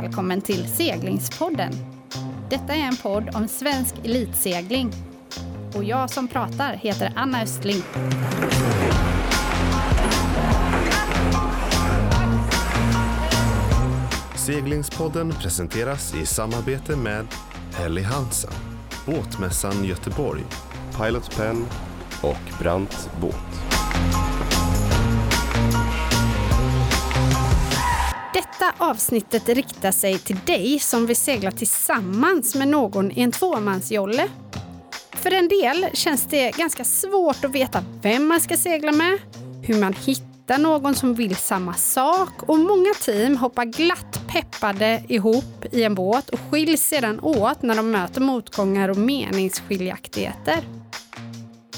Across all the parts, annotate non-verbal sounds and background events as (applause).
välkommen till Seglingspodden. Detta är en podd om svensk elitsegling. Och jag som pratar heter Anna Östling. Seglingspodden presenteras i samarbete med Helly Hansen, Båtmässan Göteborg, Pilot Pen och Brant Båt. Detta avsnittet riktar sig till dig som vill segla tillsammans med någon i en tvåmansjolle. För en del känns det ganska svårt att veta vem man ska segla med, hur man hittar någon som vill samma sak och många team hoppar glatt peppade ihop i en båt och skiljs sedan åt när de möter motgångar och meningsskiljaktigheter.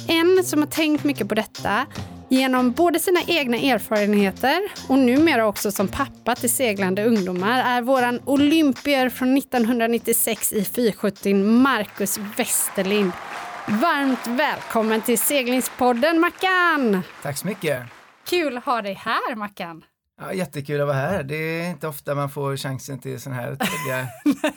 En som har tänkt mycket på detta genom både sina egna erfarenheter och numera också som pappa till seglande ungdomar är våran olympier från 1996 i 470 Marcus Westerlind. Varmt välkommen till seglingspodden Mackan! Tack så mycket! Kul att ha dig här Mackan! Ja, jättekul att vara här. Det är inte ofta man får chansen till sådana här trevliga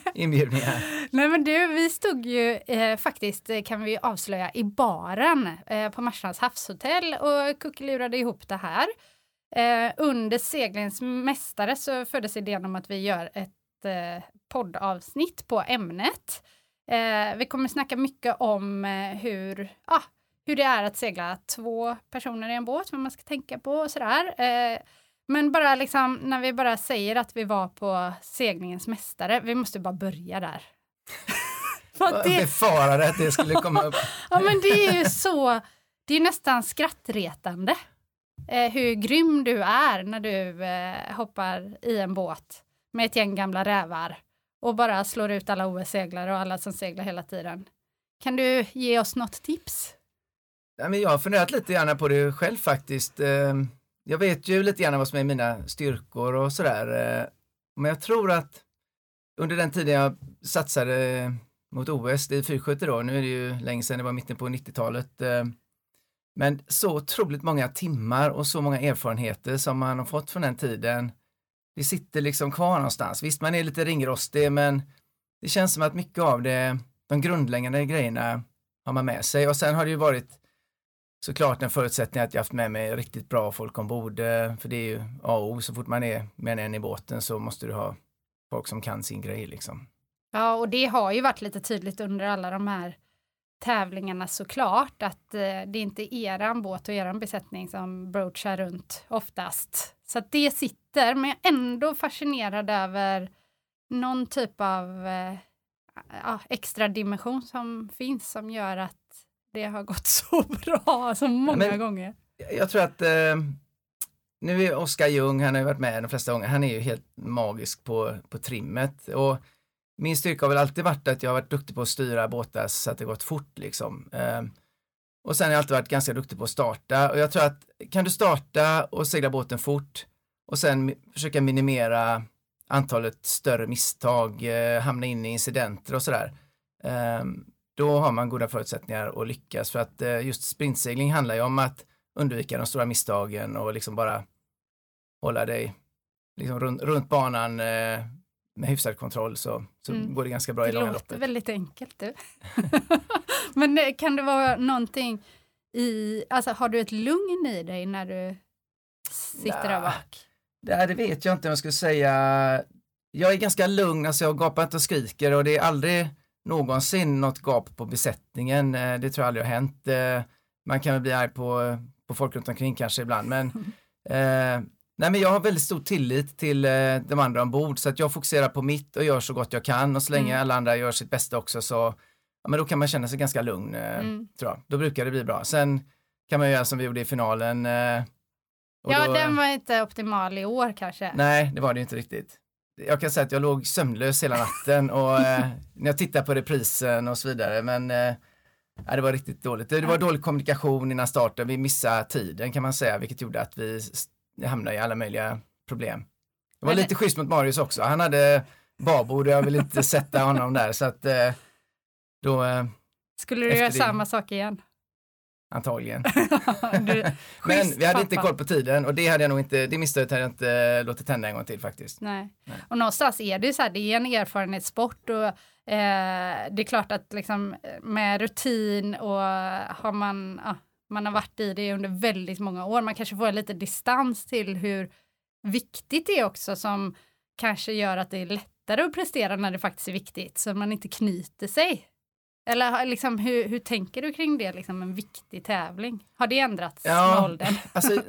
(laughs) inbjudningar. Nej men du, vi stod ju eh, faktiskt, eh, kan vi avslöja, i baren eh, på Marstrands havshotell och kuckelurade ihop det här. Eh, under seglingens mästare så föddes idén om att vi gör ett eh, poddavsnitt på ämnet. Eh, vi kommer snacka mycket om hur, ah, hur det är att segla två personer i en båt, vad man ska tänka på och sådär. Men bara liksom när vi bara säger att vi var på seglingens mästare, vi måste bara börja där. (laughs) Jag det... befarade att det skulle komma upp. (laughs) ja men det är ju så, det är nästan skrattretande eh, hur grym du är när du eh, hoppar i en båt med ett gäng gamla rävar och bara slår ut alla OS-seglare och alla som seglar hela tiden. Kan du ge oss något tips? Ja, men jag har funderat lite grann på det själv faktiskt. Eh, jag vet ju lite grann vad som är mina styrkor och sådär. Eh, men jag tror att under den tiden jag satsade mot OS, det är 470 då, nu är det ju länge sedan, det var mitten på 90-talet. Eh, men så otroligt många timmar och så många erfarenheter som man har fått från den tiden. Det sitter liksom kvar någonstans. Visst, man är lite ringrostig, men det känns som att mycket av det, de grundläggande grejerna har man med sig och sen har det ju varit såklart en förutsättning att jag haft med mig riktigt bra folk ombord. Eh, för det är ju A och O. Så fort man är med en i båten så måste du ha folk som kan sin grej liksom. Ja, och det har ju varit lite tydligt under alla de här tävlingarna såklart att eh, det är inte eran båt och eran besättning som broachar runt oftast. Så att det sitter, men jag är ändå fascinerad över någon typ av eh, ja, extra dimension som finns som gör att det har gått (laughs) så bra så många Men, gånger. Jag tror att eh, nu är Oskar Ljung, han har ju varit med de flesta gånger, han är ju helt magisk på, på trimmet. Och min styrka har väl alltid varit att jag har varit duktig på att styra båtar så att det gått fort liksom. Eh, och sen har jag alltid varit ganska duktig på att starta och jag tror att kan du starta och segla båten fort och sen försöka minimera antalet större misstag, eh, hamna in i incidenter och sådär. Eh, då har man goda förutsättningar att lyckas för att eh, just sprintsegling handlar ju om att undvika de stora misstagen och liksom bara hålla dig liksom runt, runt banan eh, med hyfsad kontroll så, så mm. går det ganska bra det i långa loppet. Det låter väldigt enkelt du. (laughs) (laughs) Men eh, kan det vara någonting i, alltså har du ett lugn i dig när du sitter där bak? Det, det vet jag inte om jag skulle säga. Jag är ganska lugn, alltså jag gapar inte och skriker och det är aldrig någonsin något gap på besättningen. Eh, det tror jag aldrig har hänt. Eh, man kan väl bli arg på, på folk runt omkring kanske ibland, men (laughs) eh, Nej men jag har väldigt stor tillit till eh, de andra ombord så att jag fokuserar på mitt och gör så gott jag kan och så länge mm. alla andra gör sitt bästa också så ja, men då kan man känna sig ganska lugn eh, mm. tror jag. Då brukar det bli bra. Sen kan man göra som vi gjorde i finalen. Eh, ja, då, den var inte optimal i år kanske. Nej, det var det inte riktigt jag kan säga att jag låg sömnlös hela natten och eh, när jag tittar på reprisen och så vidare men eh, det var riktigt dåligt. Det, det var dålig kommunikation innan starten, vi missade tiden kan man säga vilket gjorde att vi hamnade i alla möjliga problem. Det var men... lite schysst mot Marius också, han hade babord och jag vill inte sätta honom där så att eh, då Skulle du göra det... samma sak igen? Antagligen. (laughs) Du, (laughs) Men vi hade inte pappa. koll på tiden och det hade jag nog inte, det misstaget hade jag inte låtit hända en gång till faktiskt. Nej. Nej. Och någonstans är det ju så här, det är en erfarenhetssport och eh, det är klart att liksom med rutin och har man, ja, man har varit i det under väldigt många år, man kanske får lite distans till hur viktigt det är också som kanske gör att det är lättare att prestera när det faktiskt är viktigt, så man inte knyter sig. Eller liksom, hur, hur tänker du kring det, liksom en viktig tävling? Har det ändrats Ja. med åldern? (laughs) Alltså,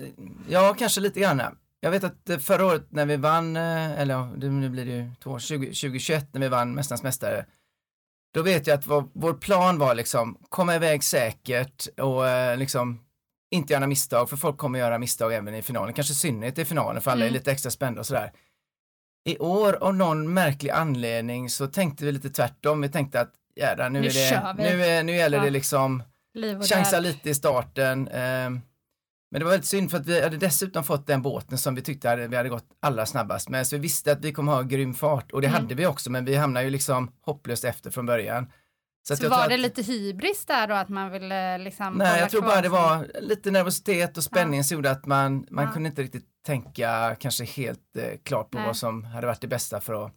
ja, kanske lite grann. Jag vet att eh, förra året när vi vann, eh, eller ja, nu blir det ju två, år, 20, 2021 när vi vann Mästarnas Mästare, då vet jag att vår, vår plan var liksom komma iväg säkert och eh, liksom inte göra misstag, för folk kommer göra misstag även i finalen, kanske i synnerhet i finalen, för alla är Mm. lite extra spända och sådär. I år av någon märklig anledning så tänkte vi lite tvärtom, vi tänkte att jädrar, nu, Nu är det, nu, är, nu gäller Ja. det liksom chansa död. lite i starten. ehm, men det var väldigt synd för att vi hade dessutom fått den båten som vi tyckte hade, vi hade gått allra snabbast med. Så vi visste att vi kommer ha grym fart och det Mm. hade vi också men vi hamnade ju liksom hopplöst efter från början. Så, jag var det att, lite hybris där då, att man ville liksom Nej, jag tror bara det var lite nervositet och spänning som gjorde att man, man Ja. kunde inte riktigt tänka kanske helt eh, klart på Nej. vad som hade varit det bästa för att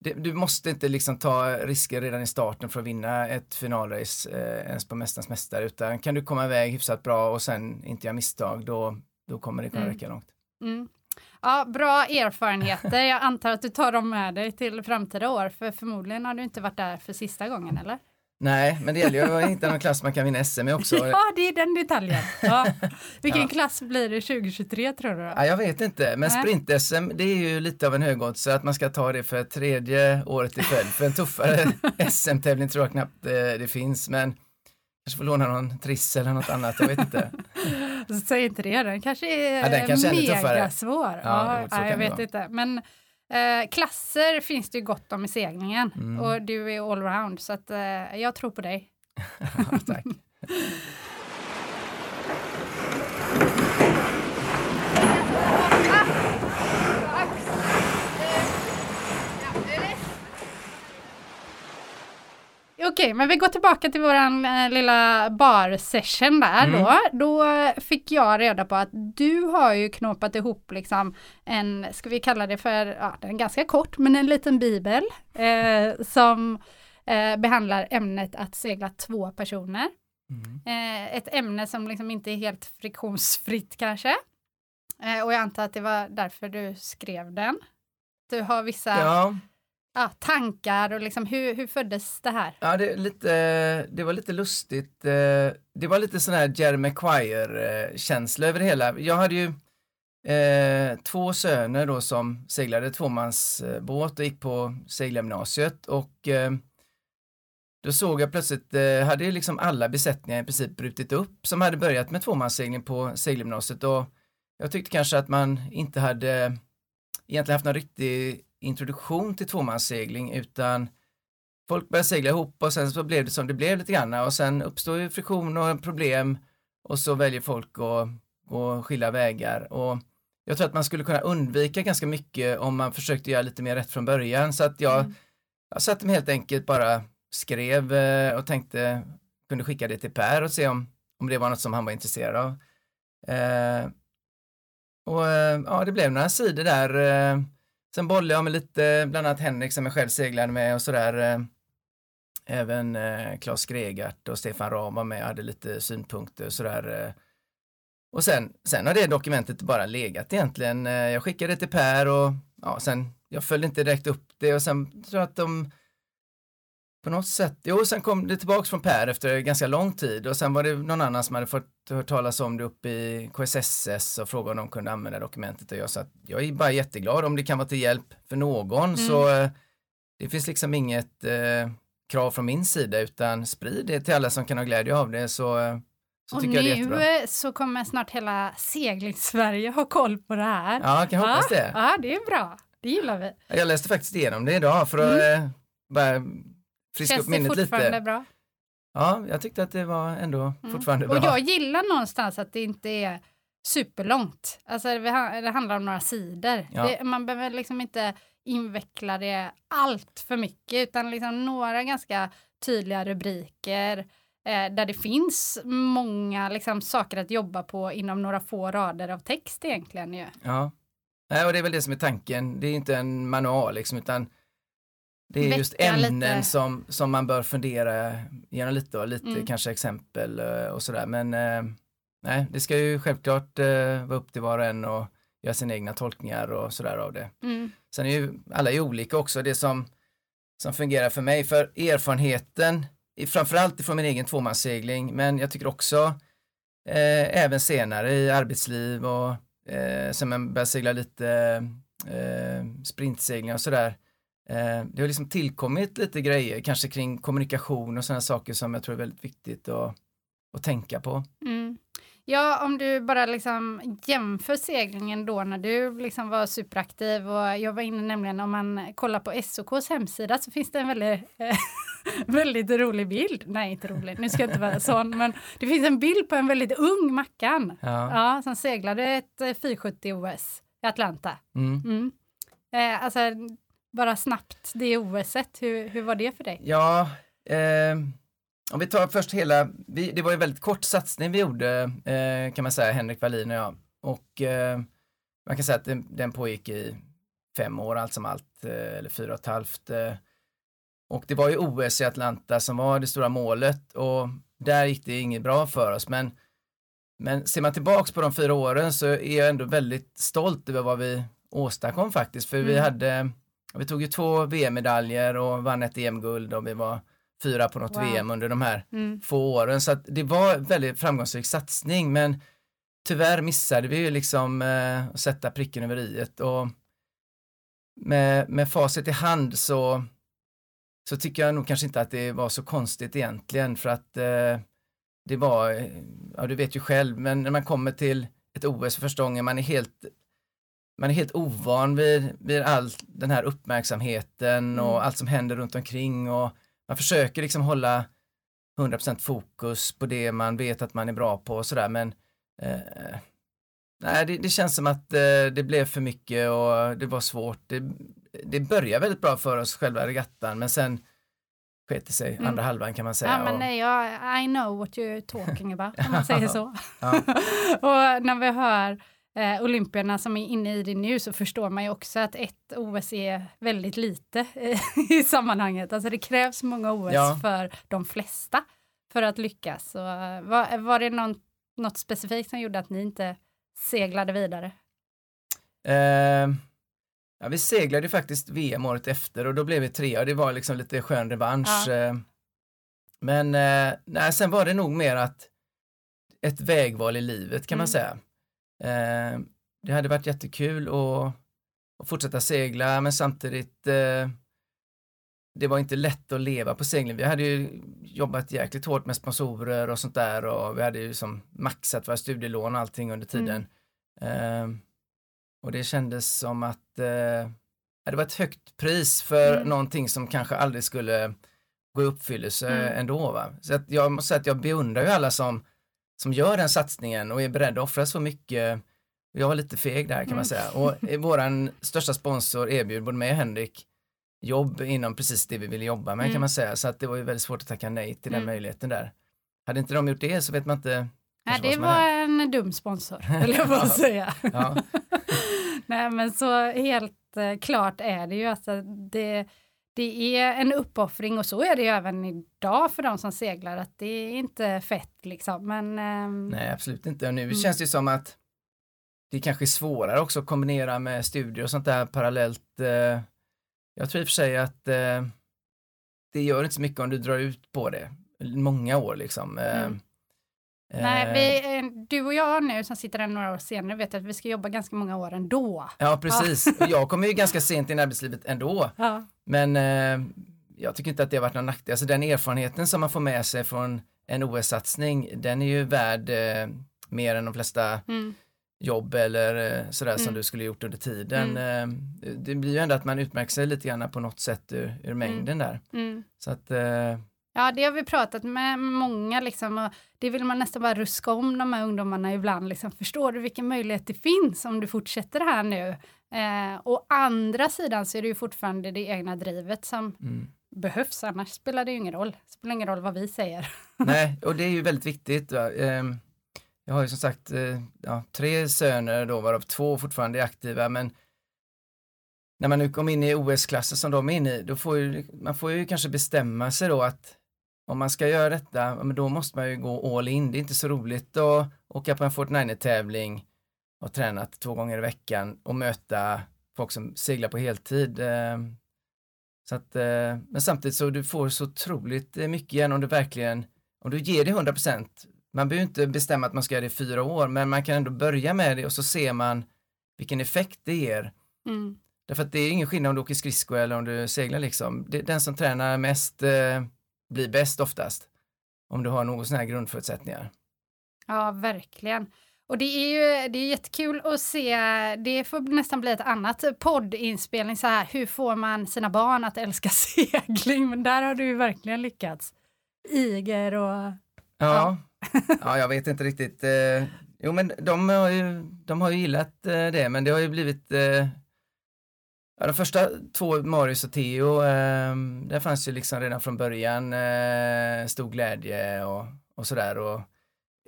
det, du måste inte liksom ta risker redan i starten för att vinna ett finalrace eh, ens på Mästarnas Mästare utan kan du komma iväg hyfsat bra och sen inte göra misstag då, då kommer det kunna Mm. räcka långt. Mm. Ja, bra erfarenheter. Jag antar att du tar dem med dig till framtida år, för förmodligen har du inte varit där för sista gången, eller? Nej, men det gäller ju att hitta någon klass man kan vinna SM i också. (laughs) Ja, det är den detaljen. Ja. Vilken Ja. klass blir det 2023 tror du? Då? Ja, jag vet inte, men sprint-SM det är ju lite av en högodds så att man ska ta det för tredje året i följd. För en tuffare (laughs) SM-tävling tror jag knappt eh, det finns, men kanske får låna någon triss eller något annat, jag vet inte. (laughs) Säg inte det, den kanske är Ja, den kanske är tuffare. megasvår. Ja, Ja, jag vet inte. Men eh, klasser finns det ju gott om i seglingen Mm. och du är allround så att eh, jag tror på dig. (laughs) Ja, tack. (laughs) Okej, men vi går tillbaka till våran eh, lilla bar-session där Mm. då. Då fick jag reda på att du har ju knåpat ihop liksom en, ska vi kalla det för, ja den är ganska kort, men en liten bibel eh, som eh, behandlar ämnet att segla två personer. Mm. Eh, ett ämne som liksom inte är helt friktionsfritt kanske. Eh, och jag antar att det var därför du skrev den. Du har vissa Ja, ja, tankar och liksom hur, hur föddes det här? ja det, lite, det var lite lustigt. Eh, det var lite sån här Jerry Maguire-känsla över det hela. Jag hade ju eh, två söner då som seglade tvåmansbåt och gick på segelgymnasiet och eh, då såg jag plötsligt, eh, hade ju liksom alla besättningar i princip brutit upp som hade börjat med tvåmanssegling på segelgymnasiet och jag tyckte kanske att man inte hade egentligen haft någon riktig introduktion till tvåmanssegling utan folk började segla ihop och sen så blev det som det blev lite grann och sen uppstår ju friktion och problem och så väljer folk att gå skilda vägar och jag tror att man skulle kunna undvika ganska mycket om man försökte göra lite mer rätt från början så att jag, Mm. jag satte mig helt enkelt bara skrev eh, och tänkte kunde skicka det till Per och se om, om det var något som han var intresserad av. Eh, och eh, ja, det blev några sidor där. Sen bollade jag med lite, bland annat Henrik som jag själv seglade med och sådär. Eh, även eh, Claes Gregart och Stefan Rahm var med och hade lite synpunkter och sådär. Eh. Och sen, sen har det dokumentet bara legat egentligen. Eh, jag skickade det till Per och ja, sen, jag följde inte direkt upp det och sen tror jag att de på något sätt, jo sen kom det tillbaks från Per efter ganska lång tid och sen var det någon annan som hade fått hört talas om det uppe i KSSS och frågade om de kunde använda dokumentet och jag sa att jag är bara jätteglad om det kan vara till hjälp för någon så eh, det finns liksom inget eh, krav från min sida utan sprid det till alla som kan ha glädje av det så, eh, så och tycker jag det är jättebra. nu eh, så kommer snart hela seglings-Sverige ha koll på det här. Ja, jag kan hoppas det. Ja, det är bra. Det gillar vi. Jag läste faktiskt igenom det idag för att eh, bara friska Känns upp det minnet fortfarande lite. bra? Ja, jag tyckte att det var ändå Mm. fortfarande bra. Och jag gillar någonstans att det inte är superlångt. Alltså det, ha- det handlar om några sidor. Ja. Det, man behöver liksom inte inveckla det allt för mycket utan liksom några ganska tydliga rubriker. eh, där det finns många liksom, saker att jobba på inom några få rader av text egentligen ju. Ja, Nej, och det är väl det som är tanken. Det är inte en manual liksom, utan det är Väcka just ämnen lite. som, som man bör fundera igenom lite och lite Mm. kanske exempel eh, och sådär. Men eh, nej, det ska ju självklart eh, vara upp till var och en och göra sina egna tolkningar och sådär av det. Mm. Sen är ju alla är olika också, det som, som fungerar för mig. För erfarenheten, framförallt från min egen tvåmanssegling, men jag tycker också eh, även senare i arbetsliv och eh, sen man börjar segla lite eh, sprintsegling och sådär. Eh, det har liksom tillkommit lite grejer, kanske kring kommunikation och sådana saker som jag tror är väldigt viktigt att, att tänka på. Mm. Ja, om du bara liksom jämför seglingen då när du liksom var superaktiv och jag var inne nämligen om man kollar på SOKs hemsida så finns det en väldigt, eh, (laughs) väldigt rolig bild. Nej, inte rolig, nu ska jag inte vara sån, men det finns en bild på en väldigt ung Mackan Ja. ja, som seglade ett eh, 470 OS i Atlanta. Mm. Mm. Eh, alltså, bara snabbt, det OSet, hur, hur var det för dig? Ja, eh, om vi tar först hela, vi, det var ju en väldigt kort satsning vi gjorde eh, kan man säga, Henrik Wallin och jag. Och eh, man kan säga att den, den pågick i fem år allt som allt, eh, eller fyra och ett halvt. Eh, och det var ju OS i Atlanta som var det stora målet och där gick det inget bra för oss. Men, men ser man tillbaks på de fyra åren så är jag ändå väldigt stolt över vad vi åstadkom faktiskt. För vi Mm. hade, vi tog ju två VM-medaljer och vann ett EM-guld och vi var fyra på något Wow. VM under de här Mm. få åren. Så det var en väldigt framgångsrik satsning men tyvärr missade vi ju liksom eh, att sätta pricken över i och med, med facit i hand så, så tycker jag nog kanske inte att det var så konstigt egentligen för att eh, det var, ja du vet ju själv, men när man kommer till ett OS för första gången, man är helt man är helt ovan vid, vid all den här uppmärksamheten och Mm. allt som händer runt omkring och man försöker liksom hålla 100% fokus på det man vet att man är bra på och sådär men eh, nej det, det känns som att eh, det blev för mycket och det var svårt. Det, det började väldigt bra för oss själva regattan men sen sket det sig Mm. andra halvan kan man säga. Ja, men och, nej, jag, I know what you're talking about, om man (laughs) säger så. (laughs) Och när vi hör eh, olympierna som är inne i det nu så förstår man ju också att ett OS är väldigt lite eh, (laughs) i sammanhanget. Alltså det krävs många OS Ja. för de flesta för att lyckas. Så, eh, var, var det någon, något specifikt som gjorde att ni inte seglade vidare? Eh, ja, vi seglade ju faktiskt VM året efter och då blev vi trea det var liksom lite skön revansch. Ja. Eh, men eh, nej, sen var det nog mer att ett vägval i livet kan man Mm. säga. Eh, det hade varit jättekul att, att fortsätta segla men samtidigt eh, det var inte lätt att leva på segling. Vi hade ju jobbat jäkligt hårt med sponsorer och sånt där och vi hade ju som maxat våra studielån och allting under tiden. Eh, och det kändes som att eh, det var ett högt pris för Mm. någonting som kanske aldrig skulle gå i uppfyllelse Mm. ändå. Va? Så att jag måste säga att jag beundrar ju alla som, som gör den satsningen och är beredda att offra så mycket. Jag var lite feg där kan Mm. man säga. Och våran största sponsor erbjöd både mig och Henrik jobb inom precis det vi ville jobba med Mm. kan man säga. Så att det var ju väldigt svårt att tacka nej till den Mm. möjligheten där. Hade inte de gjort det så vet man inte Nej, det var en dum sponsor, vill jag bara (laughs) säga. (laughs) Nej, men så helt eh, klart är det ju att det, det är en uppoffring och så är det ju även idag för de som seglar att det är inte fett liksom. Men ehm, Nej, absolut inte. Och nu Mm. känns det ju som att det kanske är svårare också att kombinera med studier och sånt där parallellt. eh. Jag tror i och för sig att eh, det gör inte så mycket om du drar ut på det många år liksom. Eh, Mm. eh, nej, vi, du och jag nu som sitter här några år senare vet att vi ska jobba ganska många år ändå. Ja, precis. Och jag kommer ju ganska sent in i arbetslivet ändå. Ja. Men eh, jag tycker inte att det har varit någon nackdel. Alltså den erfarenheten som man får med sig från en OS-satsning, den är ju värd eh, mer än de flesta Mm. jobb eller eh, sådär som Mm. du skulle gjort under tiden. Eh, Det blir ju ändå att man utmärker sig lite grann på något sätt ur, ur mängden där. Mm. Så att, eh, Ja, det har vi pratat med många liksom och det vill man nästan bara ruska om de här ungdomarna ibland. Liksom. Förstår du vilken möjlighet det finns om du fortsätter här nu? Eh, å andra sidan så är det ju fortfarande det egna drivet som, mm, behövs, annars spelar det ju ingen roll. Det spelar ingen roll vad vi säger. (laughs) Nej, och det är ju väldigt viktigt. Va? Ehm, Jag har ju som sagt eh, ja, tre söner då, varav två fortfarande är aktiva, men när man nu kom in i OS-klassen som de är inne i, då får ju, man får ju kanske bestämma sig då att om man ska göra detta, men då måste man ju gå all in. Det är inte så roligt att åka på en Fortnite-tävling och tränat två gånger i veckan och möta folk som seglar på heltid. eh, Så att, eh, men samtidigt så du får så otroligt eh, mycket igen om du verkligen, om du ger det 100 procent. Man behöver inte bestämma att man ska göra det i fyra år, men man kan ändå börja med det och så ser man vilken effekt det ger. Mm. Därför att det är ingen skillnad om du åker skridsko eller om du seglar liksom. Den som tränar mest blir bäst oftast. Om du har någon sån här grundförutsättningar. Ja, verkligen. Och det är ju det är jättekul att se, det får nästan bli ett annat poddinspelning så här, hur får man sina barn att älska (laughs) segling? Men där har du ju verkligen lyckats. Iger och... Ja, (laughs) ja jag vet inte riktigt. Eh, jo, men de har ju, de har ju gillat eh, det, men det har ju blivit eh, Ja, de första två, Marius och Theo, eh, där fanns ju liksom redan från början eh, stor glädje och, och sådär och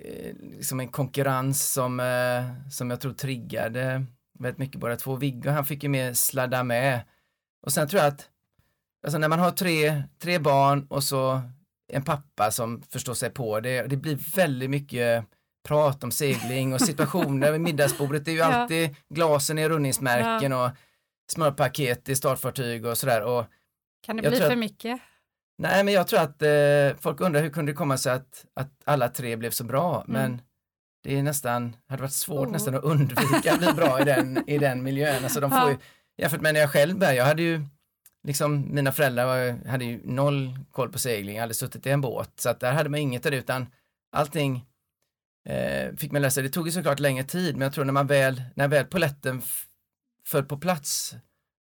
eh, liksom en konkurrens som, eh, som jag tror triggade väldigt mycket båda två. Viggo, han fick ju mer sladda med. Och sen tror jag att, alltså när man har tre, tre barn och så en pappa som förstår sig på det, det blir väldigt mycket prat om segling och (laughs) situationer vid middagsbordet. Det är ju alltid glasen i rundningsmärken och smörpaket i startfartyg och sådär. Och, Kan det bli för att- mycket? nej, men jag tror att eh, folk undrar hur kunde det komma sig att, att alla tre blev så bra, men det är nästan, hade varit svårt Oh. nästan att undvika att bli bra i den, i den miljön. Alltså de får ju, jämfört med när jag själv började, jag hade ju liksom, mina föräldrar var, hade ju noll koll på segling, jag hade suttit i en båt, så att där hade man inget det, utan allting eh, fick man läsa. Det tog ju såklart längre tid, men jag tror när man väl, när väl poletten f- föll på plats,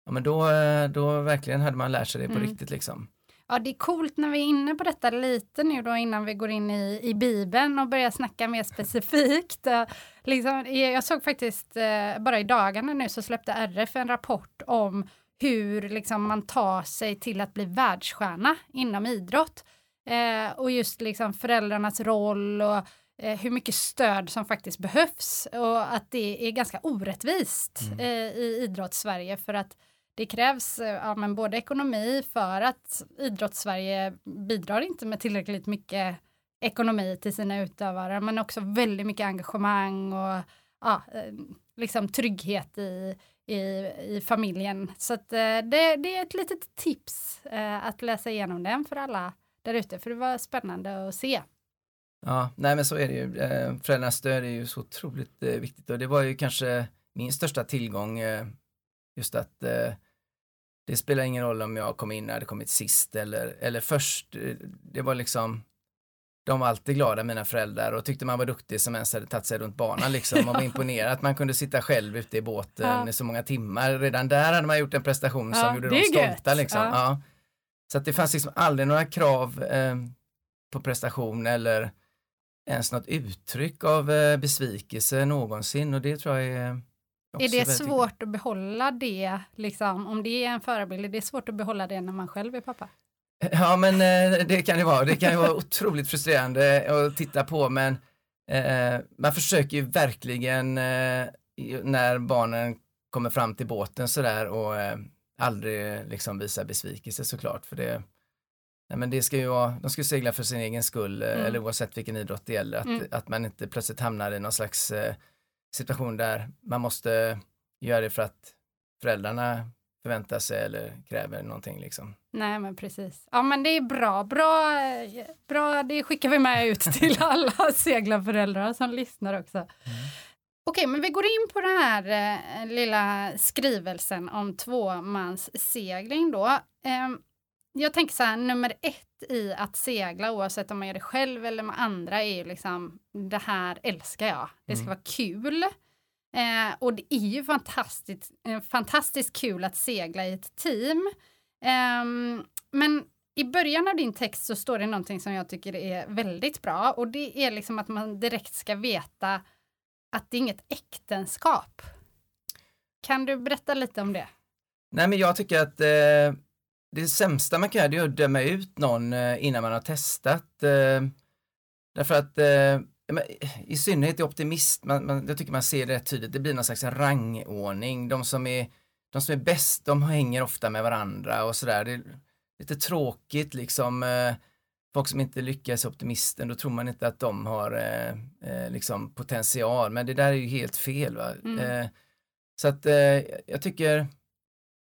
ja men då, eh, då verkligen hade man lärt sig det på Mm. riktigt liksom. Ja, det är coolt när vi är inne på detta lite nu då innan vi går in i, i Bibeln och börjar snacka mer specifikt. Eh, Liksom, jag såg faktiskt eh, bara i dagarna nu så släppte RF en rapport om hur liksom, man tar sig till att bli världsstjärna inom idrott. Eh, och just liksom föräldrarnas roll och eh, hur mycket stöd som faktiskt behövs och att det är ganska orättvist Mm. eh, i idrotts-Sverige för att det krävs eh, ja, men både ekonomi för att idrotts-Sverige bidrar inte med tillräckligt mycket ekonomi till sina utövare men också väldigt mycket engagemang och ja, eh, liksom trygghet i, i, i familjen. Så att, eh, det, det är ett litet tips eh, att läsa igenom den för alla där ute för det var spännande att se. Ja, nej men så är det ju. Eh, föräldrarnas stöd är ju så otroligt eh, viktigt och det var ju kanske min största tillgång eh, just att det spelar ingen roll om jag kom in när det kommit sist eller, eller först. Det var liksom de var alltid glada, mina föräldrar, och tyckte man var duktig som ens hade tagit sig runt banan liksom och var (laughs) imponerad att man kunde sitta själv ute i båten Ja. i så många timmar. Redan där hade man gjort en prestation som Ja, gjorde dem stolta liksom. Ja. Så att det fanns liksom aldrig några krav eh, på prestation eller ens något uttryck av eh, besvikelse någonsin? Och det tror jag är Är det svårt att behålla det, liksom, om det är en förebild, är det svårt att behålla det när man själv är pappa? (laughs) Ja men eh, det kan det vara, det kan ju vara otroligt frustrerande att titta på men eh, man försöker ju verkligen när barnen kommer fram till båten sådär och aldrig liksom visa besvikelse såklart för det Nej, men det ska ju vara, de ska segla för sin egen skull, eh, Mm. eller oavsett vilken idrott det gäller, att, Mm. att man inte plötsligt hamnar i någon slags eh, situation där man måste göra det för att föräldrarna förväntar sig eller kräver någonting liksom. Nej, men precis. Ja, men det är bra. Bra, eh, bra det skickar vi med ut (laughs) till alla seglarföräldrar som lyssnar också. Okej, men vi går in på den här eh, lilla skrivelsen om tvåmanssegling då. Ehm, jag tänker så här, nummer ett i att segla, oavsett om man gör det själv eller med andra, är ju liksom det här älskar jag. Det ska Mm. vara kul. Eh, och det är ju fantastiskt, eh, fantastiskt kul att segla i ett team. Ehm, men i början av din text så står det någonting som jag tycker är väldigt bra och det är liksom att man direkt ska veta att det är inget äktenskap. Kan du berätta lite om det? Nej men jag tycker att eh, det sämsta man kan göra är att döma ut någon eh, innan man har testat. Eh, därför att i synnerhet i optimist, man, man, jag tycker man ser det tydligt, det blir någon slags rangordning. De som är, de som är bäst, de hänger ofta med varandra och sådär. Det är lite tråkigt liksom. Folk som inte lyckas optimisten, då tror man inte att de har eh, liksom potential, men det där är ju helt fel. Va? Mm. Eh, så att eh, jag tycker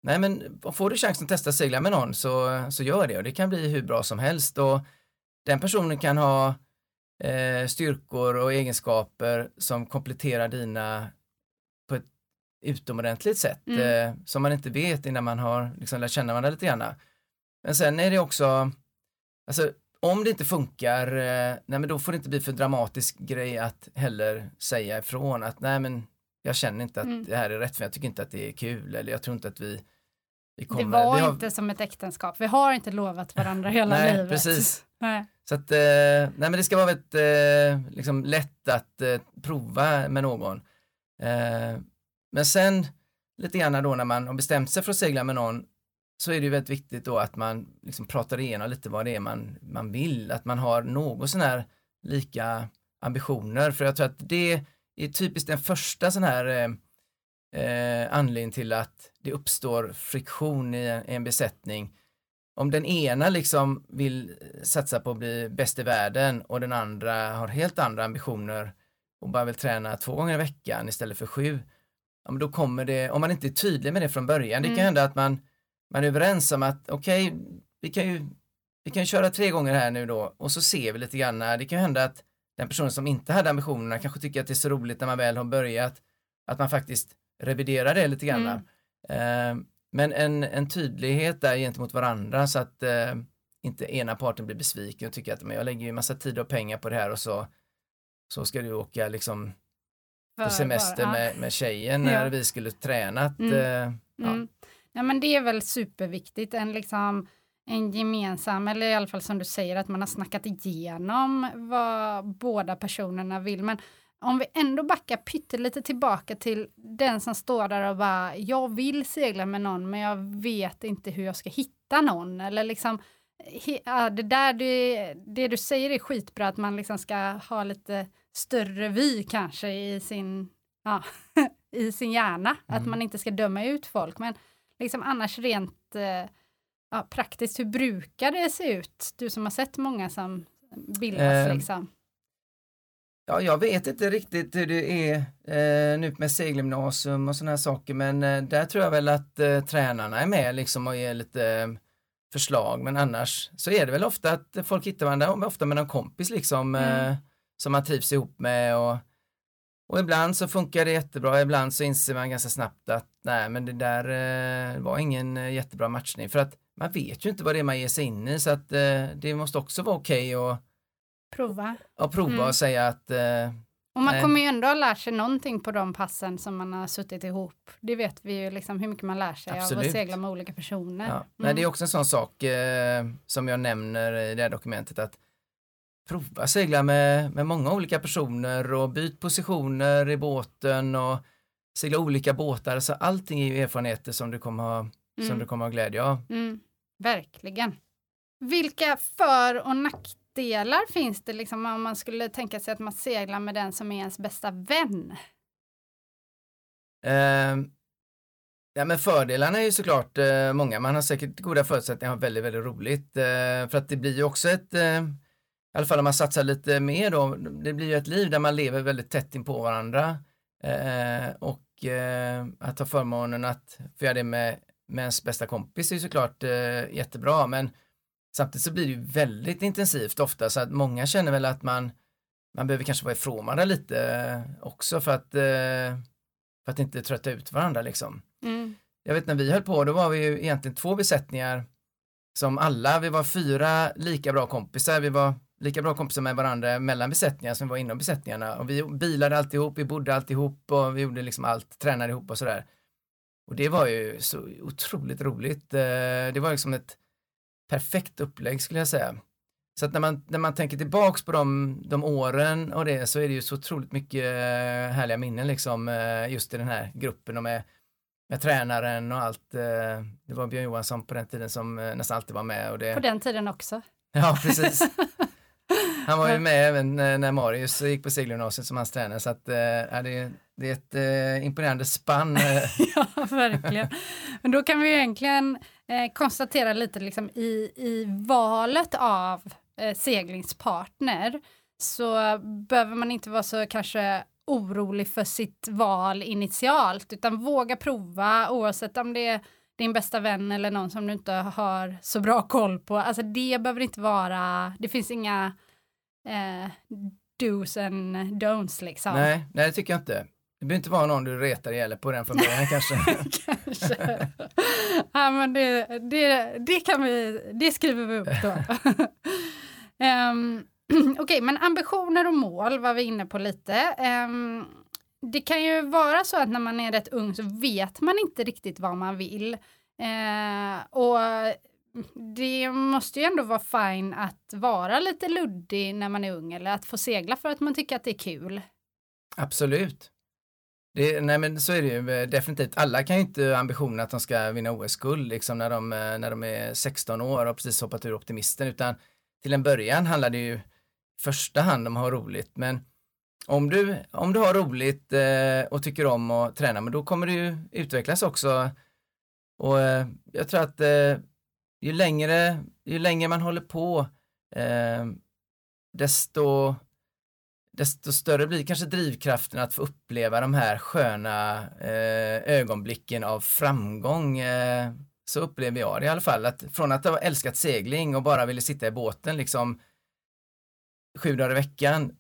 Nej men får du chansen att testa segla med någon så, så gör det och det kan bli hur bra som helst och den personen kan ha eh, styrkor och egenskaper som kompletterar dina på ett utomordentligt sätt mm. eh, som man inte vet innan man har liksom lärt känna varandra lite grann. Men sen är det också, alltså om det inte funkar, eh, nej men då får det inte bli för dramatisk grej att heller säga ifrån att nej men jag känner inte att mm. det här är rätt för jag tycker inte att det är kul eller jag tror inte att vi, vi kommer. Det var har... inte som ett äktenskap. Vi har inte lovat varandra hela (laughs) nej, livet. Precis. (laughs) Nej. Så att, eh, nej men det ska vara väldigt eh, liksom lätt att eh, prova med någon. Eh, men sen lite grann då när man har bestämt sig för att segla med någon så är det ju väldigt viktigt då att man liksom pratar igenom lite vad det är man, man vill, att man har något sån här lika ambitioner, för jag tror att det är typiskt den första sån här eh, eh, anledningen till att det uppstår friktion i en, besättning. Om den ena liksom vill satsa på att bli bäst i världen och den andra har helt andra ambitioner och bara vill träna två gånger i veckan istället för sju, ja, men då kommer det, om man inte är tydlig med det från början, mm. det kan mm. hända att man, man är överens om att okej, okay, vi kan ju vi kan köra tre gånger här nu då och så ser vi lite grann, det kan hända att den personen som inte hade ambitionerna kanske tycker att det är så roligt när man väl har börjat att man faktiskt reviderar det lite grann. Mm. Eh, men en, en tydlighet där gentemot varandra så att eh, inte ena parten blir besviken och tycker att men jag lägger ju massa tid och pengar på det här och så, så ska du åka liksom på semester ja. med, med tjejen när ja. vi skulle tränat. Mm. Eh, ja. Mm. ja men det är väl superviktigt, en liksom en gemensam, eller i alla fall som du säger, att man har snackat igenom vad båda personerna vill. Men om vi ändå backar pyttelite tillbaka till den som står där och bara, jag vill segla med någon, men jag vet inte hur jag ska hitta någon. Eller liksom, ja, det där du, det du säger är skitbra, att man liksom ska ha lite större vy kanske i sin, ja, (laughs) i sin hjärna, mm. att man inte ska döma ut folk. Men liksom annars rent eh, ja, praktiskt, hur brukar det se ut? Du som har sett många som bildas eh, liksom. Ja, jag vet inte riktigt hur det är eh, nu med segelgymnasium och sådana här saker, men eh, där tror jag väl att eh, tränarna är med liksom och ger lite eh, förslag, men annars så är det väl ofta att folk hittar varandra, ofta med någon kompis liksom, mm. Eh, som man trivs ihop med och, och ibland så funkar det jättebra, ibland så inser man ganska snabbt att nej, men det där eh, var ingen jättebra matchning, för att man vet ju inte vad det är man ger sig in i så att eh, det måste också vara okej okay att prova, och, prova mm. och säga att eh, och man kommer ju ändå ha lärt sig någonting på de passen som man har suttit ihop. Det vet vi ju liksom hur mycket man lär sig Absolut. av att segla med olika personer. Ja. Mm. Nej, det är också en sån sak eh, som jag nämner i det här dokumentet att prova segla med, med många olika personer och byt positioner i båten och segla olika båtar. Så allting är ju erfarenheter som du kommer ha, mm. som du kommer ha glädje av. Mm. Verkligen. Vilka för och nackdelar finns det liksom om man skulle tänka sig att man seglar med den som är ens bästa vän? Uh, ja, men fördelarna är ju såklart uh, många. Man har säkert goda förutsättningar att ha väldigt, väldigt roligt. Uh, för att det blir ju också ett, eh, i alla fall om man satsar lite mer då, det blir ju ett liv där man lever väldigt tätt in på varandra. och att ha förmånen att få göra det med med ens bästa kompis är ju såklart eh, jättebra, men samtidigt så blir det ju väldigt intensivt ofta så att många känner väl att man, man behöver kanske vara ifrån varandra lite eh, också för att, eh, för att inte trötta ut varandra liksom. Mm. Jag vet när vi höll på, då var vi ju egentligen två besättningar som alla, vi var fyra lika bra kompisar, vi var lika bra kompisar med varandra mellan besättningar som vi var inom besättningarna och vi bilade alltihop, vi bodde alltihop och vi gjorde liksom allt, tränade ihop och sådär. Och det var ju så otroligt roligt. Eh, det var liksom ett perfekt upplägg skulle jag säga. Så att när man, när man tänker tillbaks på de, de åren och det så är det ju så otroligt mycket eh, härliga minnen liksom eh, just i den här gruppen och med med tränaren och allt. Det var Björn Johansson på den tiden som nästan alltid var med. Och det... På den tiden också. Ja, precis. (laughs) Han var ju med även när Marius gick på segelgymnasiet som hans tränare så att äh, det, det är ett äh, imponerande spann. (laughs) ja, verkligen. Men då kan vi egentligen eh, konstatera lite liksom i, i valet av eh, seglingspartner så behöver man inte vara så kanske orolig för sitt val initialt utan våga prova oavsett om det är din bästa vän eller någon som du inte har så bra koll på. Alltså det behöver inte vara, det finns inga eh, dos and don'ts liksom. Nej, nej det tycker jag inte. Det behöver inte vara någon du retar ihjäl på den från början kanske. (laughs) kanske. Ja men det, det, det kan vi, det skriver vi upp då. um, (laughs) (clears throat) Okej, okay, men ambitioner och mål var vi inne på lite. Um, det kan ju vara så att när man är rätt ung så vet man inte riktigt vad man vill. Uh, och det måste ju ändå vara fine att vara lite luddig när man är ung eller att få segla för att man tycker att det är kul. Absolut. Det, nej men så är det ju eh, definitivt. Alla kan ju inte ha ambitionen att de ska vinna OS-guld liksom när de, eh, när de är 16 år och precis hoppat ur optimisten utan till en början handlar det ju första hand om att ha roligt men om du, om du har roligt eh, och tycker om att träna men då kommer du ju utvecklas också och jag tror att ju längre, ju längre man håller på eh, desto desto större blir kanske drivkraften att få uppleva de här sköna eh, ögonblicken av framgång. Eh, så upplever jag det i alla fall, att från att ha älskat segling och bara ville sitta i båten liksom sju dagar i veckan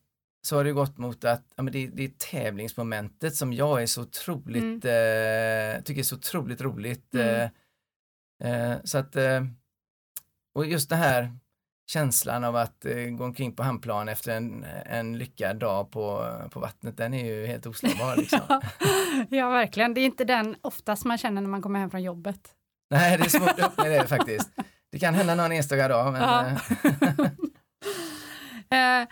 så har det gått mot att ja, men det, det är tävlingsmomentet som jag är så otroligt, mm. eh, tycker är så otroligt roligt. Mm. Eh, eh så att, eh, och just det här känslan av att eh, gå omkring på hamnplan efter en, en lyckad dag på, på vattnet, den är ju helt oslagbar. Liksom. (laughs) ja, verkligen. Det är inte den oftast man känner när man kommer hem från jobbet. Nej, det är svårt upp (laughs) med det faktiskt. Det kan hända någon enstaka dag. Men, ja. (laughs)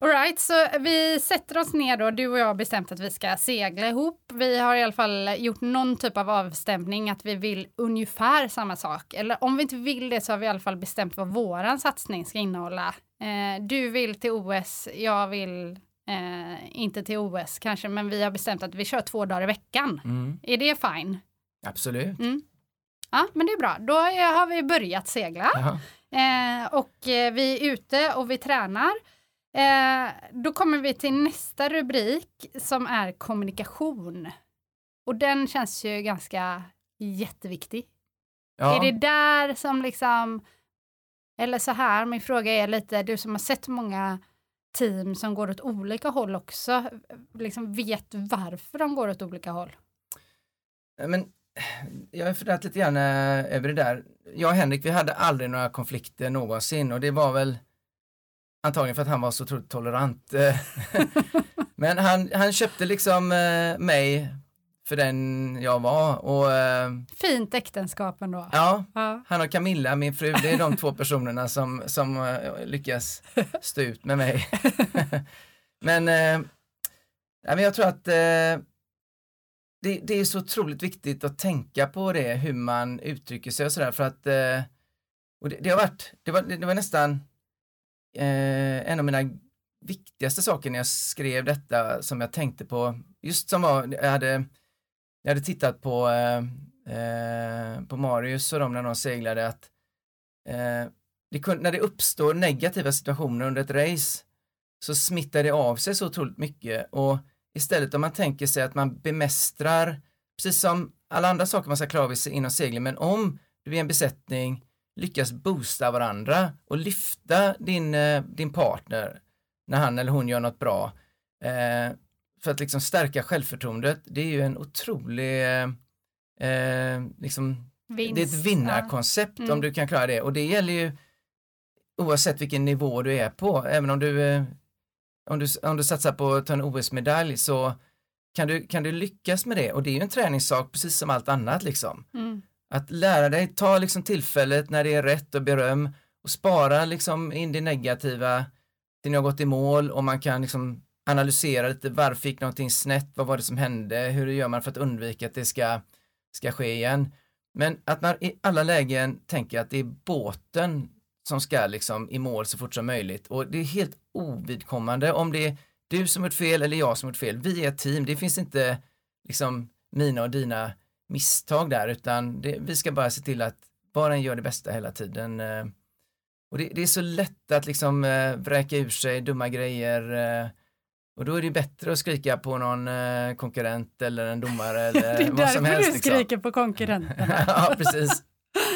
Alright, så vi sätter oss ner då. Du och jag har bestämt att vi ska segla ihop. Vi har i alla fall gjort någon typ av avstämning att vi vill ungefär samma sak. Eller om vi inte vill det så har vi i alla fall bestämt vad våran satsning ska innehålla. Eh, du vill till OS, jag vill eh, inte till OS kanske, men vi har bestämt att vi kör två dagar i veckan. Mm. Är det fine? Absolut. Mm. Ja, men det är bra. Då har vi börjat segla. Eh, och eh, vi är ute och vi tränar. Eh, då kommer vi till nästa rubrik som är kommunikation. Och den känns ju ganska jätteviktig. Ja. Är det där som liksom, eller så här, min fråga är lite, du som har sett många team som går åt olika håll också, liksom vet varför de går åt olika håll? Men jag har funderat lite grann eh, över det där. Jag och Henrik, vi hade aldrig några konflikter någonsin och det var väl Antagligen för att han var så otroligt tolerant. (laughs) Men han, han köpte liksom eh, mig för den jag var. Och, eh, Fint äktenskap ändå. Ja, ja, han och Camilla, min fru, det är de två personerna som, som eh, lyckas stå ut med mig. (laughs) men, eh, jag tror att eh, det, det, är så otroligt viktigt att tänka på det, hur man uttrycker sig och sådär för att eh, och det, det, har varit, det var, det var nästan eh, en av mina viktigaste saker när jag skrev detta som jag tänkte på, just som var, jag hade, jag hade tittat på, eh, eh på Marius och de när de seglade att eh, det kunde, när det uppstår negativa situationer under ett race så smittar det av sig så otroligt mycket. Och istället om man tänker sig att man bemästrar, precis som alla andra saker man ska klara av inom segling, men om du är en besättning lyckas boosta varandra och lyfta din, eh, din partner när han eller hon gör något bra. Eh, för att liksom stärka självförtroendet, det är ju en otrolig, eh, eh liksom, Vinst, det är ett vinnarkoncept ja. mm. om du kan klara det och det gäller ju oavsett vilken nivå du är på, även om du, eh, om du, om du satsar på att ta en OS-medalj så kan du, kan du lyckas med det och det är ju en träningssak precis som allt annat liksom. Mm. Att lära dig, ta liksom tillfället när det är rätt och beröm och spara liksom in det negativa till ni har gått i mål och man kan liksom analysera lite varför gick någonting snett, vad var det som hände, hur gör man för att undvika att det ska ska ske igen. Men att man i alla lägen tänker att det är båten som ska liksom i mål så fort som möjligt och det är helt ovidkommande om det är du som gjort fel eller jag som gjort fel. Vi är ett team, det finns inte liksom mina och dina misstag där utan det, vi ska bara se till att var en gör det bästa hela tiden. Eh, och det, det är så lätt att liksom eh, vräka ur sig dumma grejer eh, och då är det bättre att skrika på någon konkurrent eller en domare (laughs) eller vad som helst. Det är därför du liksom. skriker på konkurrenterna. (laughs) ja, precis.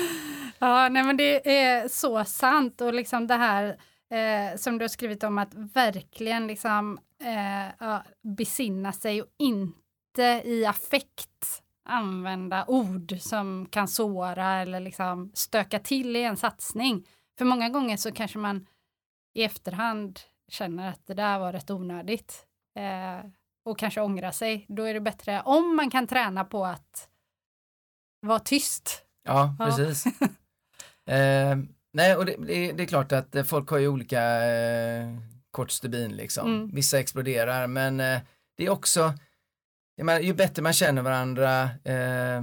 (laughs) ja, nej men det är så sant och liksom det här eh, som du har skrivit om att verkligen liksom eh, besinna sig och inte i affekt använda ord som kan såra eller liksom stöka till i en satsning. För många gånger så kanske man i efterhand känner att det där var rätt onödigt eh, och kanske ångrar sig. Då är det bättre om man kan träna på att vara tyst. Ja, precis. (laughs) eh, nej, och det, det, det, är klart att folk har ju olika eh, kort stubin liksom. Mm. Vissa exploderar, men eh, det är också menar, ju bättre man känner varandra, eh,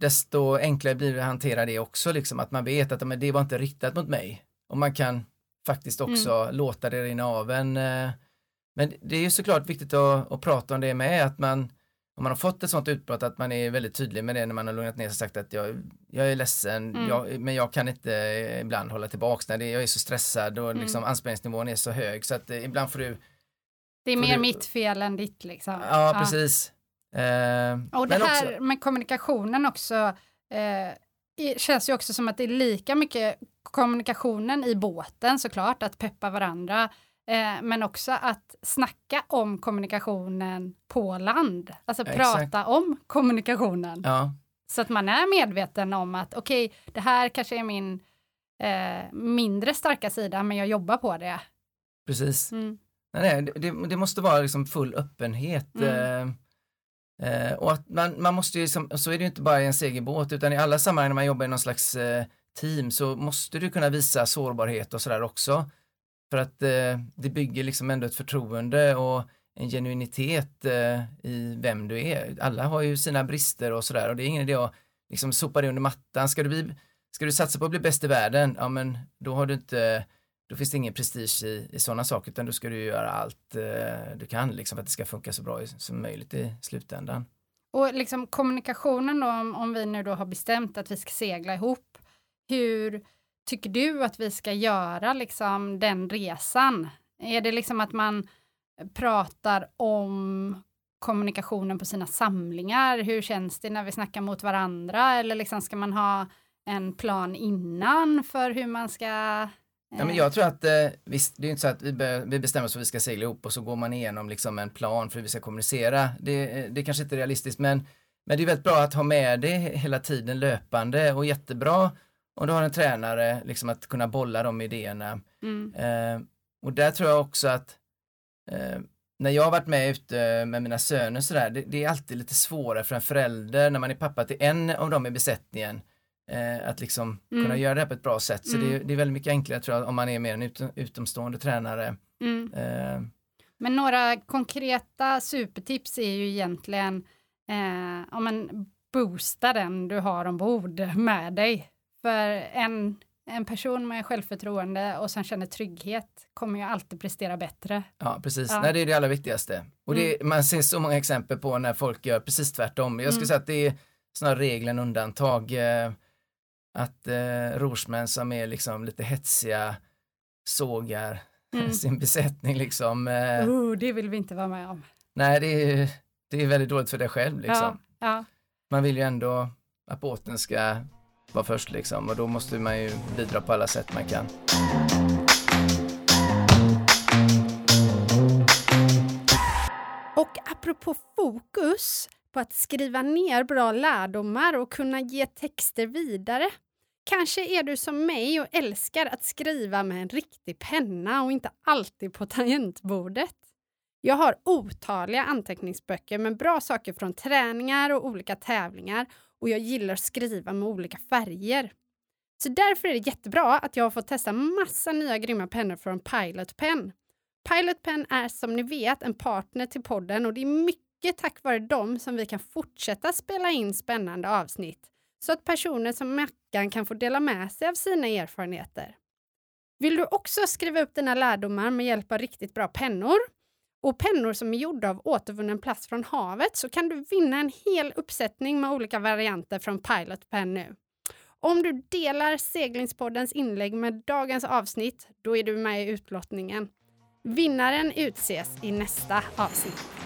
desto enklare blir det att hantera det också, liksom, att man vet att men, det var inte riktat mot mig. Och man kan faktiskt också mm. låta det rinna av en. Eh, men det är ju såklart viktigt att, att, prata om det med, att man, om man har fått ett sånt utbrott, att man är väldigt tydlig med det när man har lugnat ner sig och sagt att jag, jag är ledsen, mm. jag, men jag kan inte ibland hålla tillbaks när det, jag är så stressad och mm. liksom, anspänningsnivån är så hög så att eh, ibland får du det är mer du, mitt fel än ditt liksom. Ja, ja. precis. Eh, och det här också... med kommunikationen också eh, känns ju också som att det är lika mycket kommunikationen i båten såklart, att peppa varandra, eh, men också att snacka om kommunikationen på land, alltså Exakt. prata om kommunikationen. Ja. Så att man är medveten om att okej, okay, det här kanske är min eh, mindre starka sida, men jag jobbar på det. Precis. Mm. Nej, det, det, måste vara liksom full öppenhet. Mm. Eh, och att man, man måste ju, som, så är det ju inte bara i en segelbåt, utan i alla sammanhang när man jobbar i någon slags eh, team så måste du kunna visa sårbarhet och sådär också. För att eh, det bygger liksom ändå ett förtroende och en genuinitet eh, i vem du är. Alla har ju sina brister och sådär och det är ingen idé att liksom sopa det under mattan. Ska du, bli, ska du satsa på att bli bäst i världen, ja men då har du inte då finns det ingen prestige i, i sådana saker utan då ska du göra allt eh, du kan liksom för att det ska funka så bra som möjligt i slutändan. Och liksom kommunikationen då, om, om vi nu då har bestämt att vi ska segla ihop, hur tycker du att vi ska göra liksom den resan? Är det liksom att man pratar om kommunikationen på sina samlingar? Hur känns det när vi snackar mot varandra? Eller liksom ska man ha en plan innan för hur man ska Ja, men jag tror att, eh, visst, det är inte så att vi, be, vi bestämmer oss för att vi ska segla ihop och så går man igenom liksom en plan för hur vi ska kommunicera. Det, eh, det är kanske inte är realistiskt men, men det är väldigt bra att ha med det hela tiden löpande och jättebra om du har en tränare, liksom att kunna bolla de idéerna. Mm. Eh, och där tror jag också att eh, när jag har varit med ute med mina söner sådär, det, det är alltid lite svårare för en förälder när man är pappa till en av dem i besättningen Eh, att liksom mm. kunna göra det här på ett bra sätt. Så mm. det, är, det, är väldigt mycket enklare tror jag om man är mer en ut, utomstående tränare. Mm. Eh. Men några konkreta supertips är ju egentligen eh, om man boostar den du har ombord med dig. För en, en person med självförtroende och som känner trygghet kommer ju alltid prestera bättre. Ja, precis. Ja. Nej, det är det allra viktigaste. Och det, mm. man ser så många exempel på när folk gör precis tvärtom. Jag skulle mm. säga att det är snarare regel än undantag. Att eh, rorsmän som är liksom lite hetsiga sågar (laughs) mm. sin besättning liksom. Eh, oh, det vill vi inte vara med om. Nej, det är, det är väldigt dåligt för dig själv liksom. Ja, ja. Man vill ju ändå att båten ska vara först liksom och då måste man ju bidra på alla sätt man kan. Och apropå fokus på att skriva ner bra lärdomar och kunna ge texter vidare Kanske är du som mig och älskar att skriva med en riktig penna och inte alltid på (laughs) tangentbordet. Jag har otaliga anteckningsböcker med bra saker från träningar och olika tävlingar och jag gillar att skriva med olika färger. Så därför är det jättebra att jag har fått testa massa nya grymma pennor från Pilot Pen. Pilot Pen är som ni vet en partner till podden och det är mycket tack vare dem som vi kan fortsätta spela in spännande avsnitt så att personer som Mackan kan få dela med sig av sina erfarenheter. Vill du också skriva upp dina lärdomar med hjälp av riktigt bra pennor och pennor som är gjorda av återvunnen plast från havet så kan du vinna en hel uppsättning med olika varianter från Pilot Pen nu. Om du delar Seglingspoddens inlägg med dagens avsnitt, då är du med i utlottningen. Vinnaren utses i nästa avsnitt.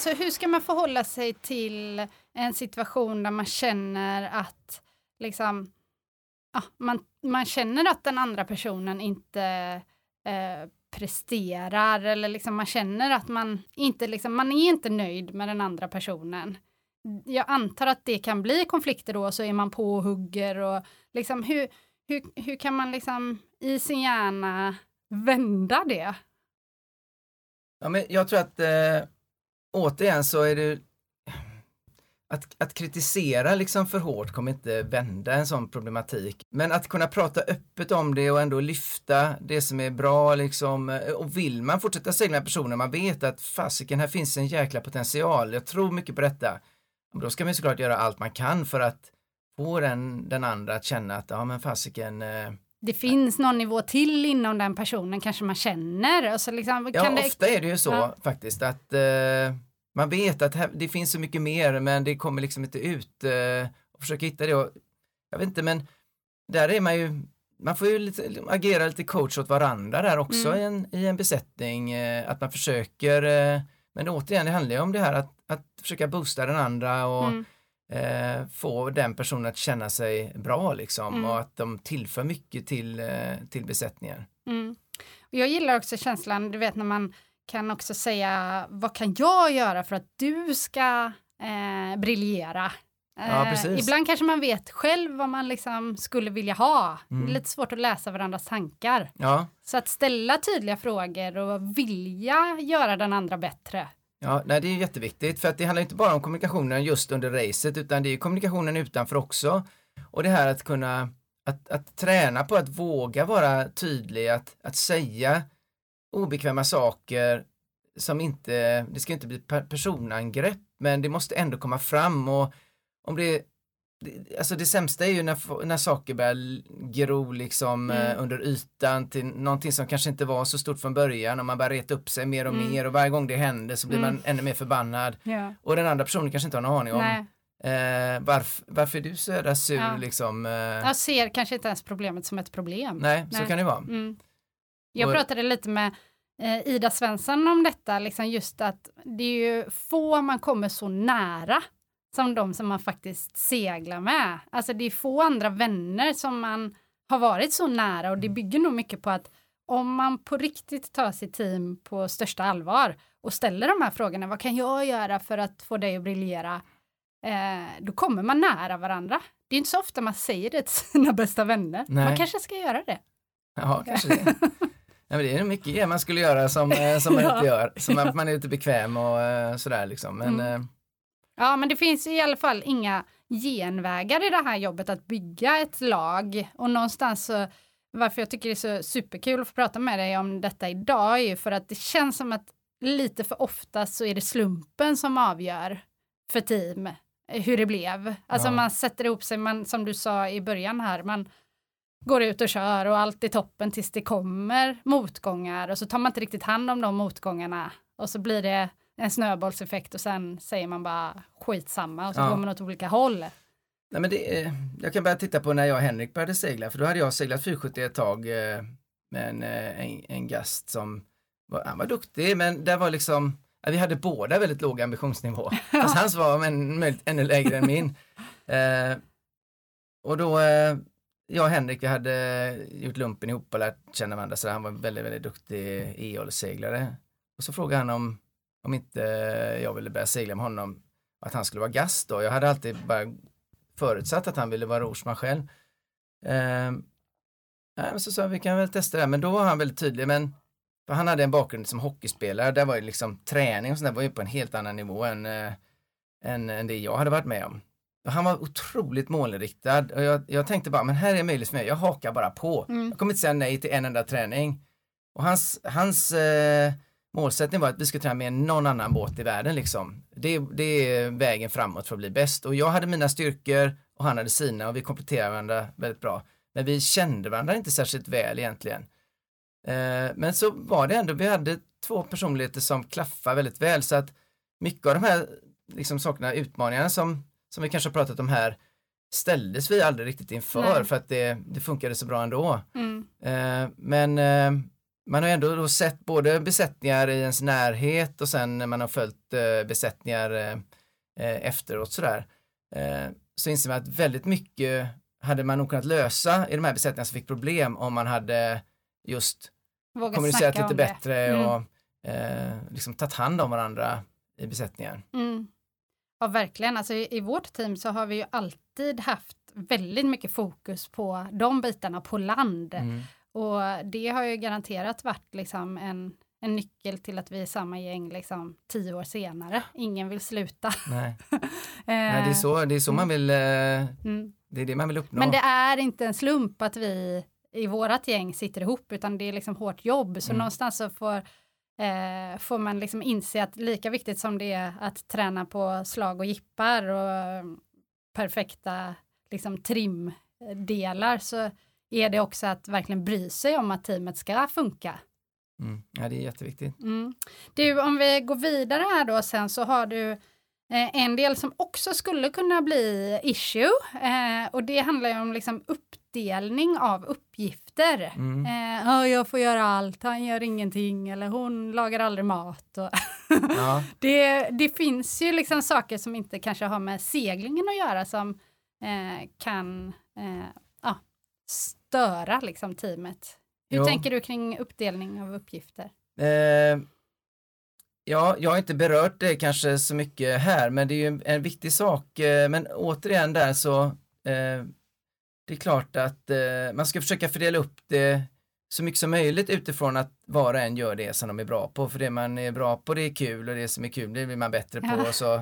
Alltså hur ska man förhålla sig till en situation där man känner att liksom, ja, man, man känner att den andra personen inte eh, presterar eller liksom man känner att man inte liksom, man är inte nöjd med den andra personen. Jag antar att det kan bli konflikter då, så är man på och hugger och liksom hur, hur, hur kan man liksom i sin hjärna vända det? Ja, men jag tror att eh, återigen så är det att, att kritisera liksom för hårt kommer inte vända en sån problematik. Men att kunna prata öppet om det och ändå lyfta det som är bra liksom. Och vill man fortsätta segla med personer, man vet att fasiken, här finns en jäkla potential. Jag tror mycket på detta. Då ska man såklart göra allt man kan för att få den, den andra att känna att, ja men fasiken, eh, det finns någon nivå till inom den personen kanske man känner. Och så liksom, ja, det... ofta är det ju så ja. faktiskt att eh, man vet att här, det finns så mycket mer men det kommer liksom inte ut eh, och försöka hitta det. Och, jag vet inte men där är man ju, man får ju lite, agera lite coach åt varandra där också mm. i, en, i en besättning. Eh, att man försöker, eh, men återigen det handlar ju om det här att, att försöka boosta den andra och mm eh, få den personen att känna sig bra liksom mm. och att de tillför mycket till, eh, till besättningen. Mm. Jag gillar också känslan, du vet när man kan också säga vad kan jag göra för att du ska eh, briljera? Ja, eh, ibland kanske man vet själv vad man liksom skulle vilja ha. Mm. Det är lite svårt att läsa varandras tankar. Ja. Så att ställa tydliga frågor och vilja göra den andra bättre. Ja, nej, det är jätteviktigt för att det handlar inte bara om kommunikationen just under racet utan det är kommunikationen utanför också. Och det här att kunna att, att träna på att våga vara tydlig, att, att säga obekväma saker som inte, det ska inte bli personangrepp, men det måste ändå komma fram och om det Alltså det sämsta är ju när, när saker börjar gro liksom mm. eh, under ytan till någonting som kanske inte var så stort från början och man börjar reta upp sig mer och mm. mer och varje gång det händer så blir mm. man ännu mer förbannad. Ja. Och den andra personen kanske inte har någon aning om eh, varf, varför är du så jävla sur ja. liksom. Eh. Jag ser kanske inte ens problemet som ett problem. Nej, Nej. så kan det vara. Mm. Jag och, pratade lite med eh, Ida Svensson om detta, liksom just att det är ju få man kommer så nära som de som man faktiskt seglar med. Alltså det är få andra vänner som man har varit så nära och det bygger nog mycket på att om man på riktigt tar sitt team på största allvar och ställer de här frågorna, vad kan jag göra för att få dig att briljera? Eh, då kommer man nära varandra. Det är inte så ofta man säger det till sina bästa vänner. Nej. Man kanske ska göra det. Ja, kanske det. Ja, men det är mycket man skulle göra som, eh, som man (laughs) ja. inte gör, som att man är lite bekväm och eh, sådär liksom. Men, mm. Ja, men det finns i alla fall inga genvägar i det här jobbet att bygga ett lag och någonstans så varför jag tycker det är så superkul att få prata med dig om detta idag är ju för att det känns som att lite för ofta så är det slumpen som avgör för team hur det blev. Alltså ja. man sätter ihop sig, man, som du sa i början här, man går ut och kör och allt är toppen tills det kommer motgångar och så tar man inte riktigt hand om de motgångarna och så blir det en snöbollseffekt och sen säger man bara skitsamma och så ja. går man åt olika håll. Nej, men det, jag kan bara titta på när jag och Henrik började segla, för då hade jag seglat 470 ett tag eh, med en, eh, en, en, gast som var, han var duktig, men det var liksom, vi hade båda väldigt låg ambitionsnivå. (laughs) Fast hans var men, ännu lägre än min. (laughs) Eh, och då, eh, jag och Henrik, vi hade gjort lumpen ihop och lärt känna varandra, så han var väldigt, väldigt duktig e-olseglare. Och så frågade han om om inte jag ville börja segla med honom, att han skulle vara gast då. Jag hade alltid bara förutsatt att han ville vara rorsman själv. Eh, så sa vi kan väl testa det, men då var han väldigt tydlig, men han hade en bakgrund som hockeyspelare, där var ju liksom träning och sånt där var ju på en helt annan nivå än, eh, än, än det jag hade varit med om. Och han var otroligt målinriktad och jag, jag tänkte bara, men här är möjligt för mig, jag hakar bara på. Mm. Jag kommer inte säga nej till en enda träning. Och hans, hans eh, målsättning var att vi ska träna med någon annan båt i världen liksom. Det, det är vägen framåt för att bli bäst. Och jag hade mina styrkor och han hade sina och vi kompletterade varandra väldigt bra. Men vi kände varandra inte särskilt väl egentligen. Eh, men så var det ändå, vi hade två personligheter som klaffade väldigt väl så att mycket av de här liksom, sakerna, utmaningarna som, som vi kanske har pratat om här ställdes vi aldrig riktigt inför Nej. för att det, det funkade så bra ändå. Mm. Eh, men eh, man har ändå då sett både besättningar i ens närhet och sen när man har följt eh, besättningar eh, eh, efteråt sådär. Så inser man att väldigt mycket hade man nog kunnat lösa i de här besättningarna som fick problem om man hade just Våga kommunicerat lite bättre Mm. och liksom tagit hand om varandra i besättningen. Mm. Ja, verkligen. Alltså, i, I vårt team så har vi ju alltid haft väldigt mycket fokus på de bitarna på land. Mm. Och det har ju garanterat varit liksom en, en nyckel till att vi är samma gäng liksom, tio år senare. Ingen vill sluta. Nej. Eh, (laughs) Nej, det är så, det är så man vill, eh, mm. det är det man vill uppnå. Men det är inte en slump att vi i vårat gäng sitter ihop, utan det är liksom hårt jobb. Så Mm. någonstans så får, eh, får man liksom inse att lika viktigt som det är att träna på slag och jippar och eh, perfekta liksom, trimdelar så är det också att verkligen bry sig om att teamet ska funka. Mm. Ja, det är jätteviktigt. Mm. Du, om vi går vidare här då sen så har du eh, en del som också skulle kunna bli issue eh, och det handlar ju om liksom uppdelning av uppgifter. Mm. Eh, "Ja, jag får göra allt, han gör ingenting eller hon lagar aldrig mat. Och (laughs) Ja. det, det finns ju liksom saker som inte kanske har med seglingen att göra som eh, kan eh, ja, störa liksom teamet. Hur Jo. tänker du kring uppdelning av uppgifter? Eh, ja, jag har inte berört det kanske så mycket här, men det är ju en, viktig sak. Eh, men återigen där så, eh, det är klart att eh, man ska försöka fördela upp det så mycket som möjligt utifrån att var och en gör det som de är bra på. För det man är bra på det är kul och det som är kul det blir man bättre på. Ja. Och så,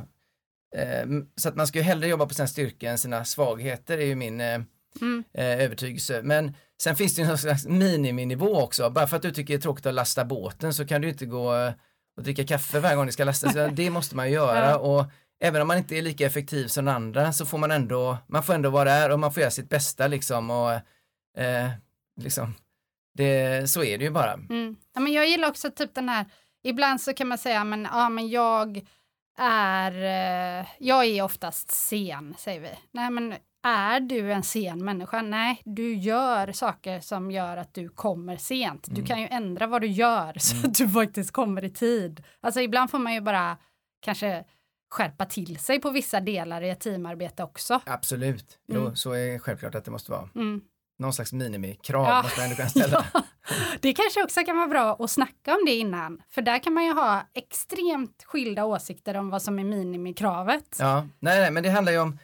eh, så att man ska ju hellre jobba på sina styrkor än sina svagheter är ju min eh, Mm. eh, övertygelse. Men sen finns det ju någon slags miniminivå också. Bara för att du tycker det är tråkigt att lasta båten så kan du inte gå eh, och dricka kaffe varje gång det ska lastas. Så Det måste man ju (laughs) göra Ja. och även om man inte är lika effektiv som andra så får man ändå, man får ändå vara där och man får göra sitt bästa liksom och eh, liksom, det, så är det ju bara. Mm. Ja, men jag gillar också typ den här, ibland så kan man säga, men, ja, men jag är, eh, jag är oftast sen, säger vi. Nej, men är du en sen människa? Nej, du gör saker som gör att du kommer sent. Du Mm. kan ju ändra vad du gör så Mm. att du faktiskt kommer i tid. Alltså ibland får man ju bara kanske skärpa till sig på vissa delar i ett teamarbete också. Absolut, jo, Mm. så är det självklart att det måste vara. Mm. Någon slags minimikrav Ja. måste man ändå kunna ställa. (laughs) Ja, det kanske också kan vara bra att snacka om det innan, för där kan man ju ha extremt skilda åsikter om vad som är minimikravet. Ja, nej, nej, men det handlar ju om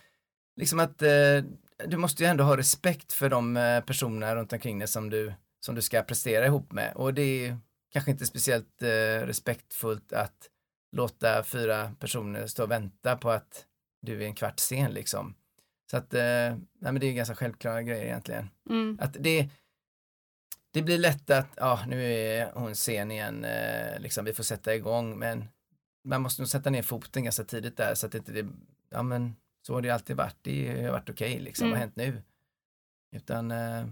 liksom att eh, du måste ju ändå ha respekt för de eh, personer runt omkring dig som du, som du ska prestera ihop med och det är kanske inte speciellt eh, respektfullt att låta fyra personer stå och vänta på att du är en kvart sen liksom. Så att, eh, nej men det är ju ganska självklara grejer egentligen. Mm. Att det, det blir lätt att, ja nu är hon sen igen, eh, liksom vi får sätta igång men man måste nog sätta ner foten ganska tidigt där så att inte det, ja men så har det alltid varit, det har varit okej liksom, vad har Mm. hänt nu? Utan eh,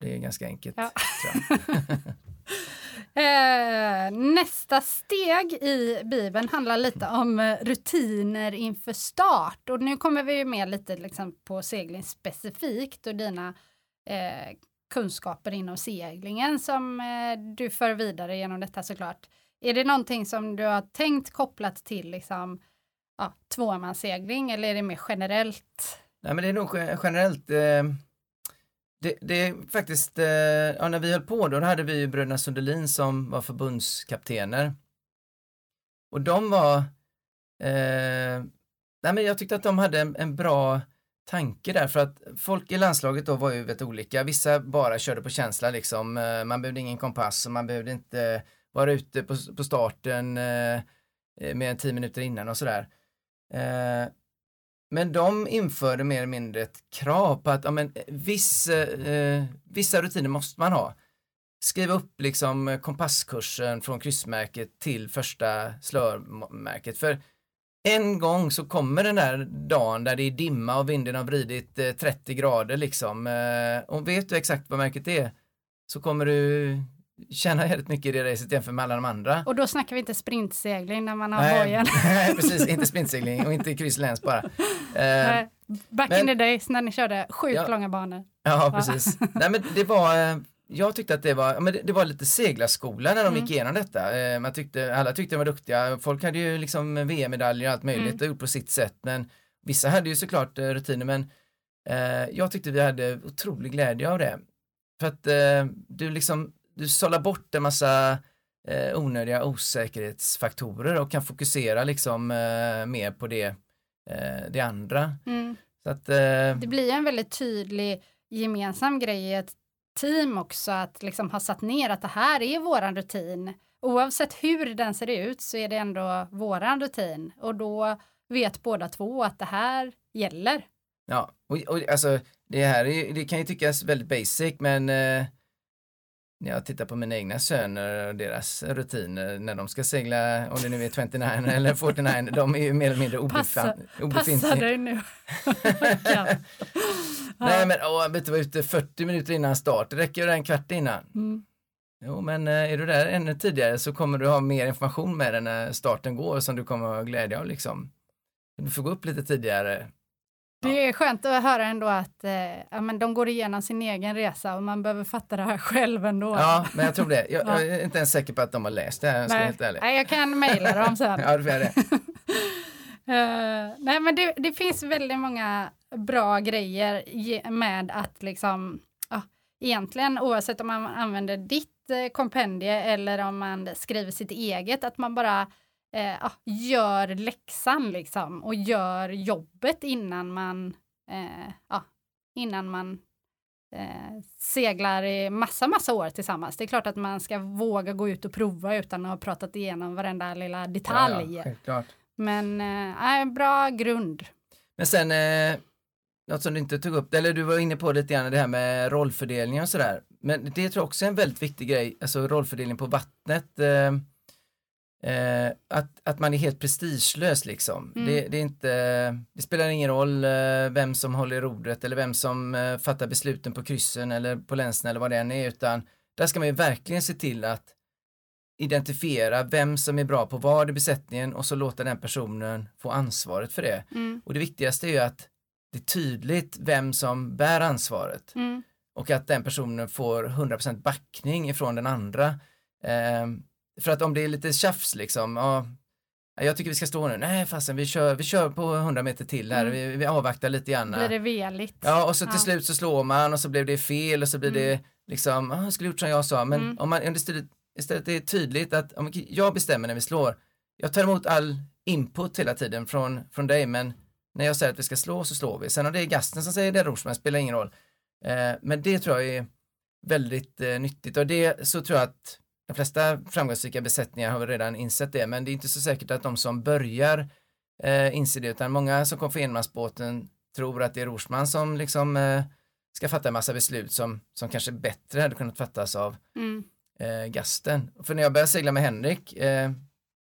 det är ganska enkelt. Ja. (laughs) Eh, nästa steg i Bibeln handlar lite om eh, rutiner inför start. Och nu kommer vi ju med lite liksom, på segling specifikt och dina eh, kunskaper inom seglingen som eh, du för vidare genom detta såklart. Är det någonting som du har tänkt kopplat till liksom, ja, tvåmanssegling eller är det mer generellt? Nej men det är nog generellt, eh, det, det är faktiskt, eh, ja när vi höll på då, då hade vi ju bröderna Sundelin som var förbundskaptener. Och de var, eh, nej men jag tyckte att de hade en, en bra tanke där för att folk i landslaget då var ju väldigt olika. Vissa bara körde på känsla liksom, eh, man behövde ingen kompass och man behövde inte vara ute på, på starten eh, eh, mer än tio minuter innan och sådär. Eh, men de införde mer eller mindre ett krav på att ja, men, eh, viss, eh, vissa rutiner måste man ha. Skriva upp liksom eh, kompasskursen från kryssmärket till första slörmärket. För en gång så kommer den där dagen där det är dimma och vinden har vridit eh, 30 grader liksom. Eh, och vet du exakt vad märket är så kommer du tjäna helt mycket i det racet jämfört med alla de andra. Och då snackar vi inte sprintsegling när man har Nej, bojen. (laughs) Nej, (laughs) precis, inte sprintsegling och inte kryssläns bara. Eh, Back men, in the days när ni körde sjukt ja, långa banor. Ja, precis. (laughs) Nej, men det var, eh, jag tyckte att det var, men det, det var lite seglarskola när de mm. gick igenom detta. Eh, man tyckte, alla tyckte de var duktiga. Folk hade ju liksom VM-medaljer och allt möjligt mm. och gjort på sitt sätt. Men vissa hade ju såklart eh, rutiner, men eh, jag tyckte vi hade otrolig glädje av det. För att eh, du liksom, du sållar bort en massa eh, onödiga osäkerhetsfaktorer och kan fokusera liksom eh, mer på det, eh, det andra. Mm. Så att, eh, det blir en väldigt tydlig gemensam grej i ett team också att liksom ha satt ner att det här är våran rutin. Oavsett hur den ser ut så är det ändå våran rutin och då vet båda två att det här gäller. Ja, och, och alltså det här är, det kan ju tyckas väldigt basic men eh, när jag tittar på mina egna söner och deras rutiner när de ska segla, om det nu är 29 (laughs) eller 49, de är ju mer eller mindre obefintliga. Passa dig nu. (laughs) Nej men åh, vet du vara ute 40 minuter innan start, det räcker ju en kvart innan. Mm. Jo men eh, är du där ännu tidigare så kommer du ha mer information med dig när starten går som du kommer ha glädje av liksom. Du får gå upp lite tidigare, det är skönt att höra ändå att eh, ja, men de går igenom sin egen resa och man behöver fatta det här (laughs) själv ändå. Ja, men jag tror det. Jag, ja. jag är inte ens säker på att de har läst det här, jag nej. helt ärlig. Nej, jag kan mejla dem sen. (laughs) ja, får det. uh, (laughs) nej, men det, det, finns väldigt många bra grejer med att liksom, uh, egentligen oavsett om man använder ditt uh, kompendie eller om man skriver sitt eget, att man bara eh, gör läxan liksom och gör jobbet innan man, eh, ja, innan man eh, seglar i massa, massa år tillsammans. Det är klart att man ska våga gå ut och prova utan att ha pratat igenom varenda lilla detalj. Ja, ja, Men eh, bra grund. Men sen eh, något som du inte tog upp, eller du var inne på lite grann det här med rollfördelning och sådär. Men det tror jag också är en väldigt viktig grej, alltså rollfördelning på vattnet. Eh, Eh, att, att man är helt prestigelös liksom. Mm. Det, det, är inte, det spelar ingen roll eh, vem som håller rodret eller vem som eh, fattar besluten på kryssen eller på länsen eller vad det än är utan där ska man ju verkligen se till att identifiera vem som är bra på vad i besättningen och så låta den personen få ansvaret för det. Mm. Och det viktigaste är ju att det är tydligt vem som bär ansvaret mm. och att den personen får 100% backning ifrån den andra. För att om det är lite tjafs liksom, ja, jag tycker vi ska stå nu, nej fasen vi kör, vi kör på 100 meter till här, mm. vi, vi avvaktar lite grann. Blir det veligt? Ja och så till ja. slut så slår man och så blev det fel och så blir mm. det liksom, jag skulle gjort som jag sa, men mm. om man istället, istället är tydligt att om jag bestämmer när vi slår, jag tar emot all input hela tiden från, från dig men när jag säger att vi ska slå så slår vi. Sen om det är gasten som säger det Rorsman spelar ingen roll. Eh, men det tror jag är väldigt eh, nyttigt och det så tror jag att de flesta framgångsrika besättningar har redan insett det, men det är inte så säkert att de som börjar eh, inser det, utan många som kommer från enmansbåten tror att det är Rorsman som liksom eh, ska fatta en massa beslut som, som kanske bättre hade kunnat fattas av mm. eh, gasten. För när jag började segla med Henrik, eh,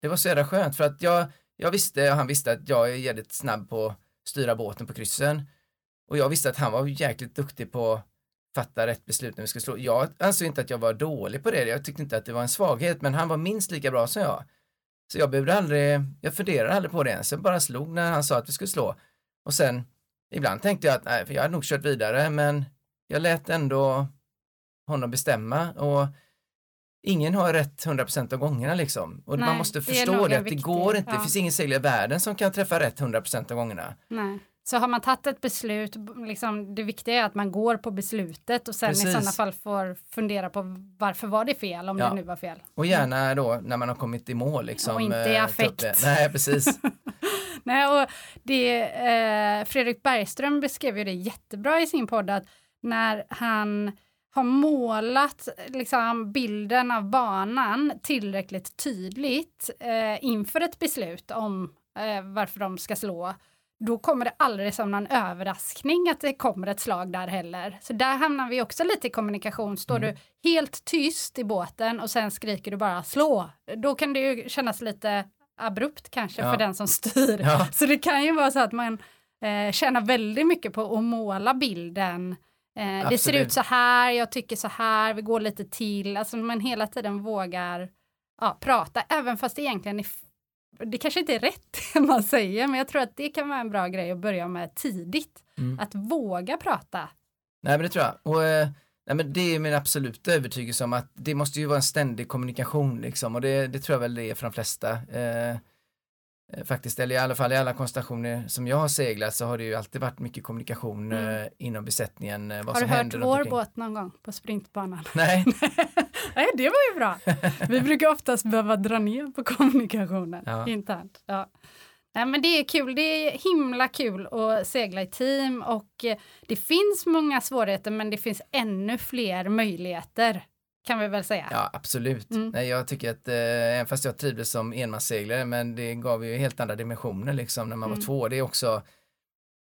det var så jävla skönt för att jag, jag visste och han visste att jag är jävligt snabb på att styra båten på kryssen. Och jag visste att han var jäkligt duktig på fatta rätt beslut när vi skulle slå. Jag ansåg inte att jag var dålig på det. Jag tyckte inte att det var en svaghet, men han var minst lika bra som jag. Så jag behövde aldrig, jag funderade aldrig på det ens. Jag bara slog när han sa att vi skulle slå. Och sen, ibland tänkte jag att nej, för jag hade nog kört vidare, men jag lät ändå honom bestämma och ingen har rätt 100% av gångerna liksom. Och nej, man måste förstå det, det att det går inte, ja. det finns ingen seglare i världen som kan träffa rätt 100% av gångerna. Nej. Så har man tagit ett beslut, liksom, det viktiga är att man går på beslutet och sen Precis. i sådana fall får fundera på varför var det fel, om ja. det nu var fel. Och gärna då när man har kommit i mål. Liksom, och inte i eh, affekt. Nej, precis. (laughs) Nej, och det, eh, Fredrik Bergström beskrev ju det jättebra i sin podd, att när han har målat liksom, bilden av banan tillräckligt tydligt eh, inför ett beslut om eh, varför de ska slå, då kommer det aldrig som någon överraskning att det kommer ett slag där heller. Så där hamnar vi också lite i kommunikation. Står mm. du helt tyst i båten och sen skriker du bara slå, då kan det ju kännas lite abrupt kanske ja. för den som styr. Ja. (laughs) Så det kan ju vara så att man eh, tjänar väldigt mycket på att måla bilden. Eh, det ser ut så här, jag tycker så här, vi går lite till. Alltså man hela tiden vågar ja, prata, även fast det egentligen är det kanske inte är rätt (laughs) det man säger, men jag tror att det kan vara en bra grej att börja med tidigt. Mm. Att våga prata. Nej, men det tror jag. Och, eh, nej, men det är min absoluta övertygelse om att det måste ju vara en ständig kommunikation liksom och det, det tror jag väl det är för de flesta. Eh, Eh, faktiskt, eller i alla fall i alla konstellationer som jag har seglat så har det ju alltid varit mycket kommunikation mm. eh, inom besättningen. Eh, har du hört vår båt någon gång på sprintbanan? Nej. (laughs) Nej, det var ju bra. Vi brukar oftast behöva dra ner på kommunikationen ja. internt. Ja. Nej, men det är kul, det är himla kul att segla i team och eh, det finns många svårigheter men det finns ännu fler möjligheter kan vi väl säga. Ja, absolut. Mm. Nej, jag tycker att, eh, även fast jag trivdes som enmansseglare, men det gav ju helt andra dimensioner liksom när man mm. var två. Det är också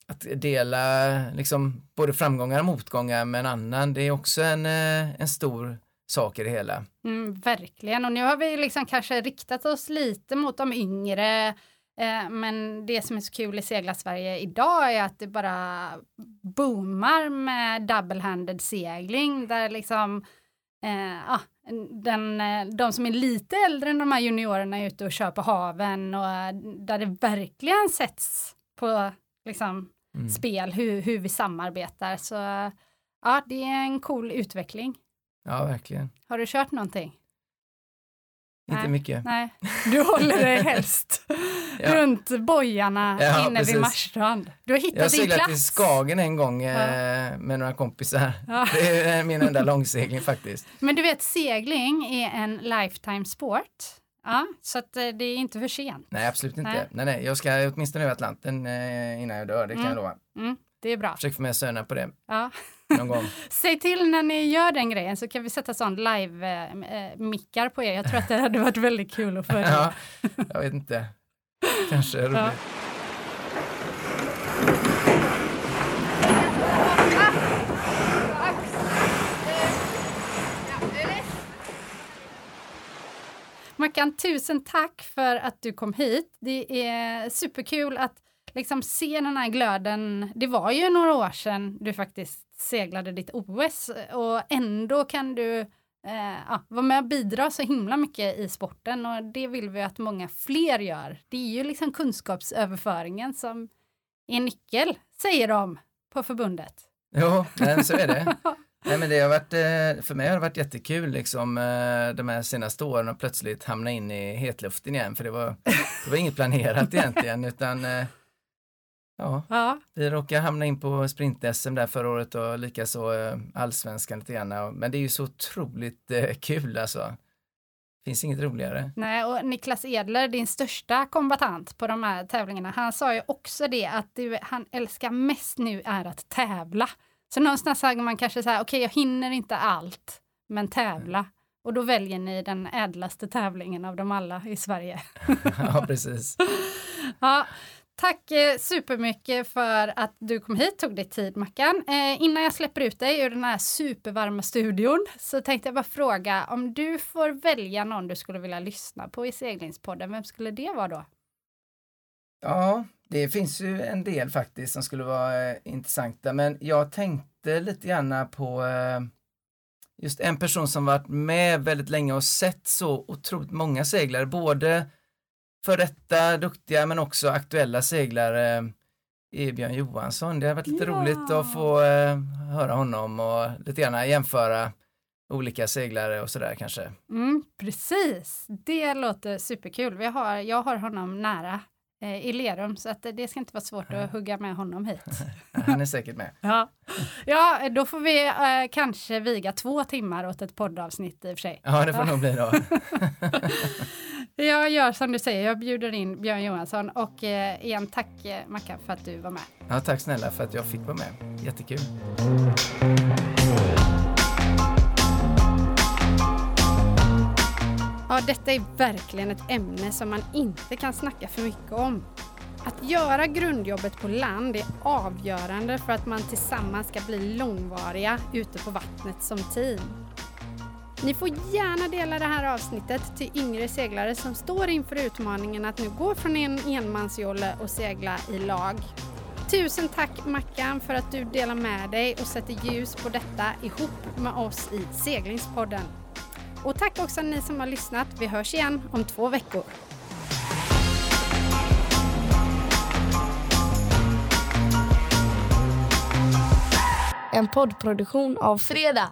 att dela liksom både framgångar och motgångar med en annan, det är också en, eh, en stor sak i det hela. Mm, verkligen, och nu har vi liksom kanske riktat oss lite mot de yngre, eh, men det som är så kul i Segla Sverige idag är att det bara boomar med double-handed segling, där liksom eh, ah, den, eh, de som är lite äldre än de här juniorerna är ute och kör på haven och eh, där det verkligen sätts på liksom, mm. spel hur, hur vi samarbetar. Så ja, det är en cool utveckling. Ja, verkligen. Har du kört någonting? Inte mycket. Nej, (laughs) du håller dig helst ja. runt bojarna ja, inne precis. vid Marstrand. Du har hittat din plats. Jag seglat till Skagen en gång ja. eh, med några kompisar. Det är min enda långsegling faktiskt. Men du vet, segling är en lifetime sport. Ja, så att eh, det är inte för sent. Nej, absolut inte. Nej, nej, nej. jag ska åtminstone över Atlanten eh, innan jag dör, det kan mm. jag lova. Mm, det är bra. Försök få med sönerna på det. Ja. Någon gång. (laughs) Säg till när ni gör den grejen så kan vi sätta sån live-mickar på er. Jag tror att det hade varit väldigt kul att följa. (laughs) ja, jag vet inte. Kanske roligt. Ja. Mackan, tusen tack för att du kom hit. Det är superkul att liksom se den här glöden. Det var ju några år sedan du faktiskt seglade ditt OS och ändå kan du eh, ja, vara med och bidra så himla mycket i sporten och det vill vi att många fler gör. Det är ju liksom kunskapsöverföringen som är nyckel, säger de på förbundet. Jo, så är det. (laughs) Nej, men det har varit, eh, för mig har det varit jättekul liksom eh, de här senaste åren att plötsligt hamna in i hetluften igen för det var, det var inget planerat egentligen utan eh, Ja, ja. vi råkade hamna in på sprint-SM där förra året och likaså eh, allsvenskan lite grann. Men det är ju så otroligt eh, kul alltså. Finns inget roligare. Nej, och Niklas Edler, din största kombatant på de här tävlingarna, han sa ju också det att du, han älskar mest nu är att tävla. Så någonstans säger man kanske så här, okej, okay, jag hinner inte allt, men tävla. Mm. Och då väljer ni den ädlaste tävlingen av dem alla i Sverige. (laughs) ja, precis. (laughs) ja, Tack eh, supermycket för att du kom hit, tog dig tid Mackan. Eh, innan jag släpper ut dig ur den här supervarma studion så tänkte jag bara fråga om du får välja någon du skulle vilja lyssna på i seglingspodden, vem skulle det vara då? Ja, det finns ju en del faktiskt som skulle vara eh, intressanta, men jag tänkte lite grann på eh, just en person som varit med väldigt länge och sett så otroligt många seglare, både för detta duktiga men också aktuella seglare är Björn Johansson. Det har varit lite ja. roligt att få eh, höra honom och lite grann jämföra olika seglare och sådär kanske. Mm, precis, det låter superkul. Vi har, jag har honom nära eh, i Lerum så att det ska inte vara svårt ja. att hugga med honom hit. (laughs) Han är säkert med. ja. ja, då får vi eh, kanske viga två timmar åt ett poddavsnitt i och för sig. Ja, det får nog bli då. (laughs) Jag gör som du säger, jag bjuder in Björn Johansson och eh, igen tack eh, Mackan för att du var med. Ja, tack snälla för att jag fick vara med. Jättekul. Ja, detta är verkligen ett ämne som man inte kan snacka för mycket om. Att göra grundjobbet på land är avgörande för att man tillsammans ska bli långvariga ute på vattnet som team. Ni får gärna dela det här avsnittet till yngre seglare som står inför utmaningen att nu gå från en enmansjolle och segla i lag. Tusen tack Mackan för att du delar med dig och sätter ljus på detta ihop med oss i Seglingspodden. Och tack också ni som har lyssnat. Vi hörs igen om två veckor. En poddproduktion av Fredag.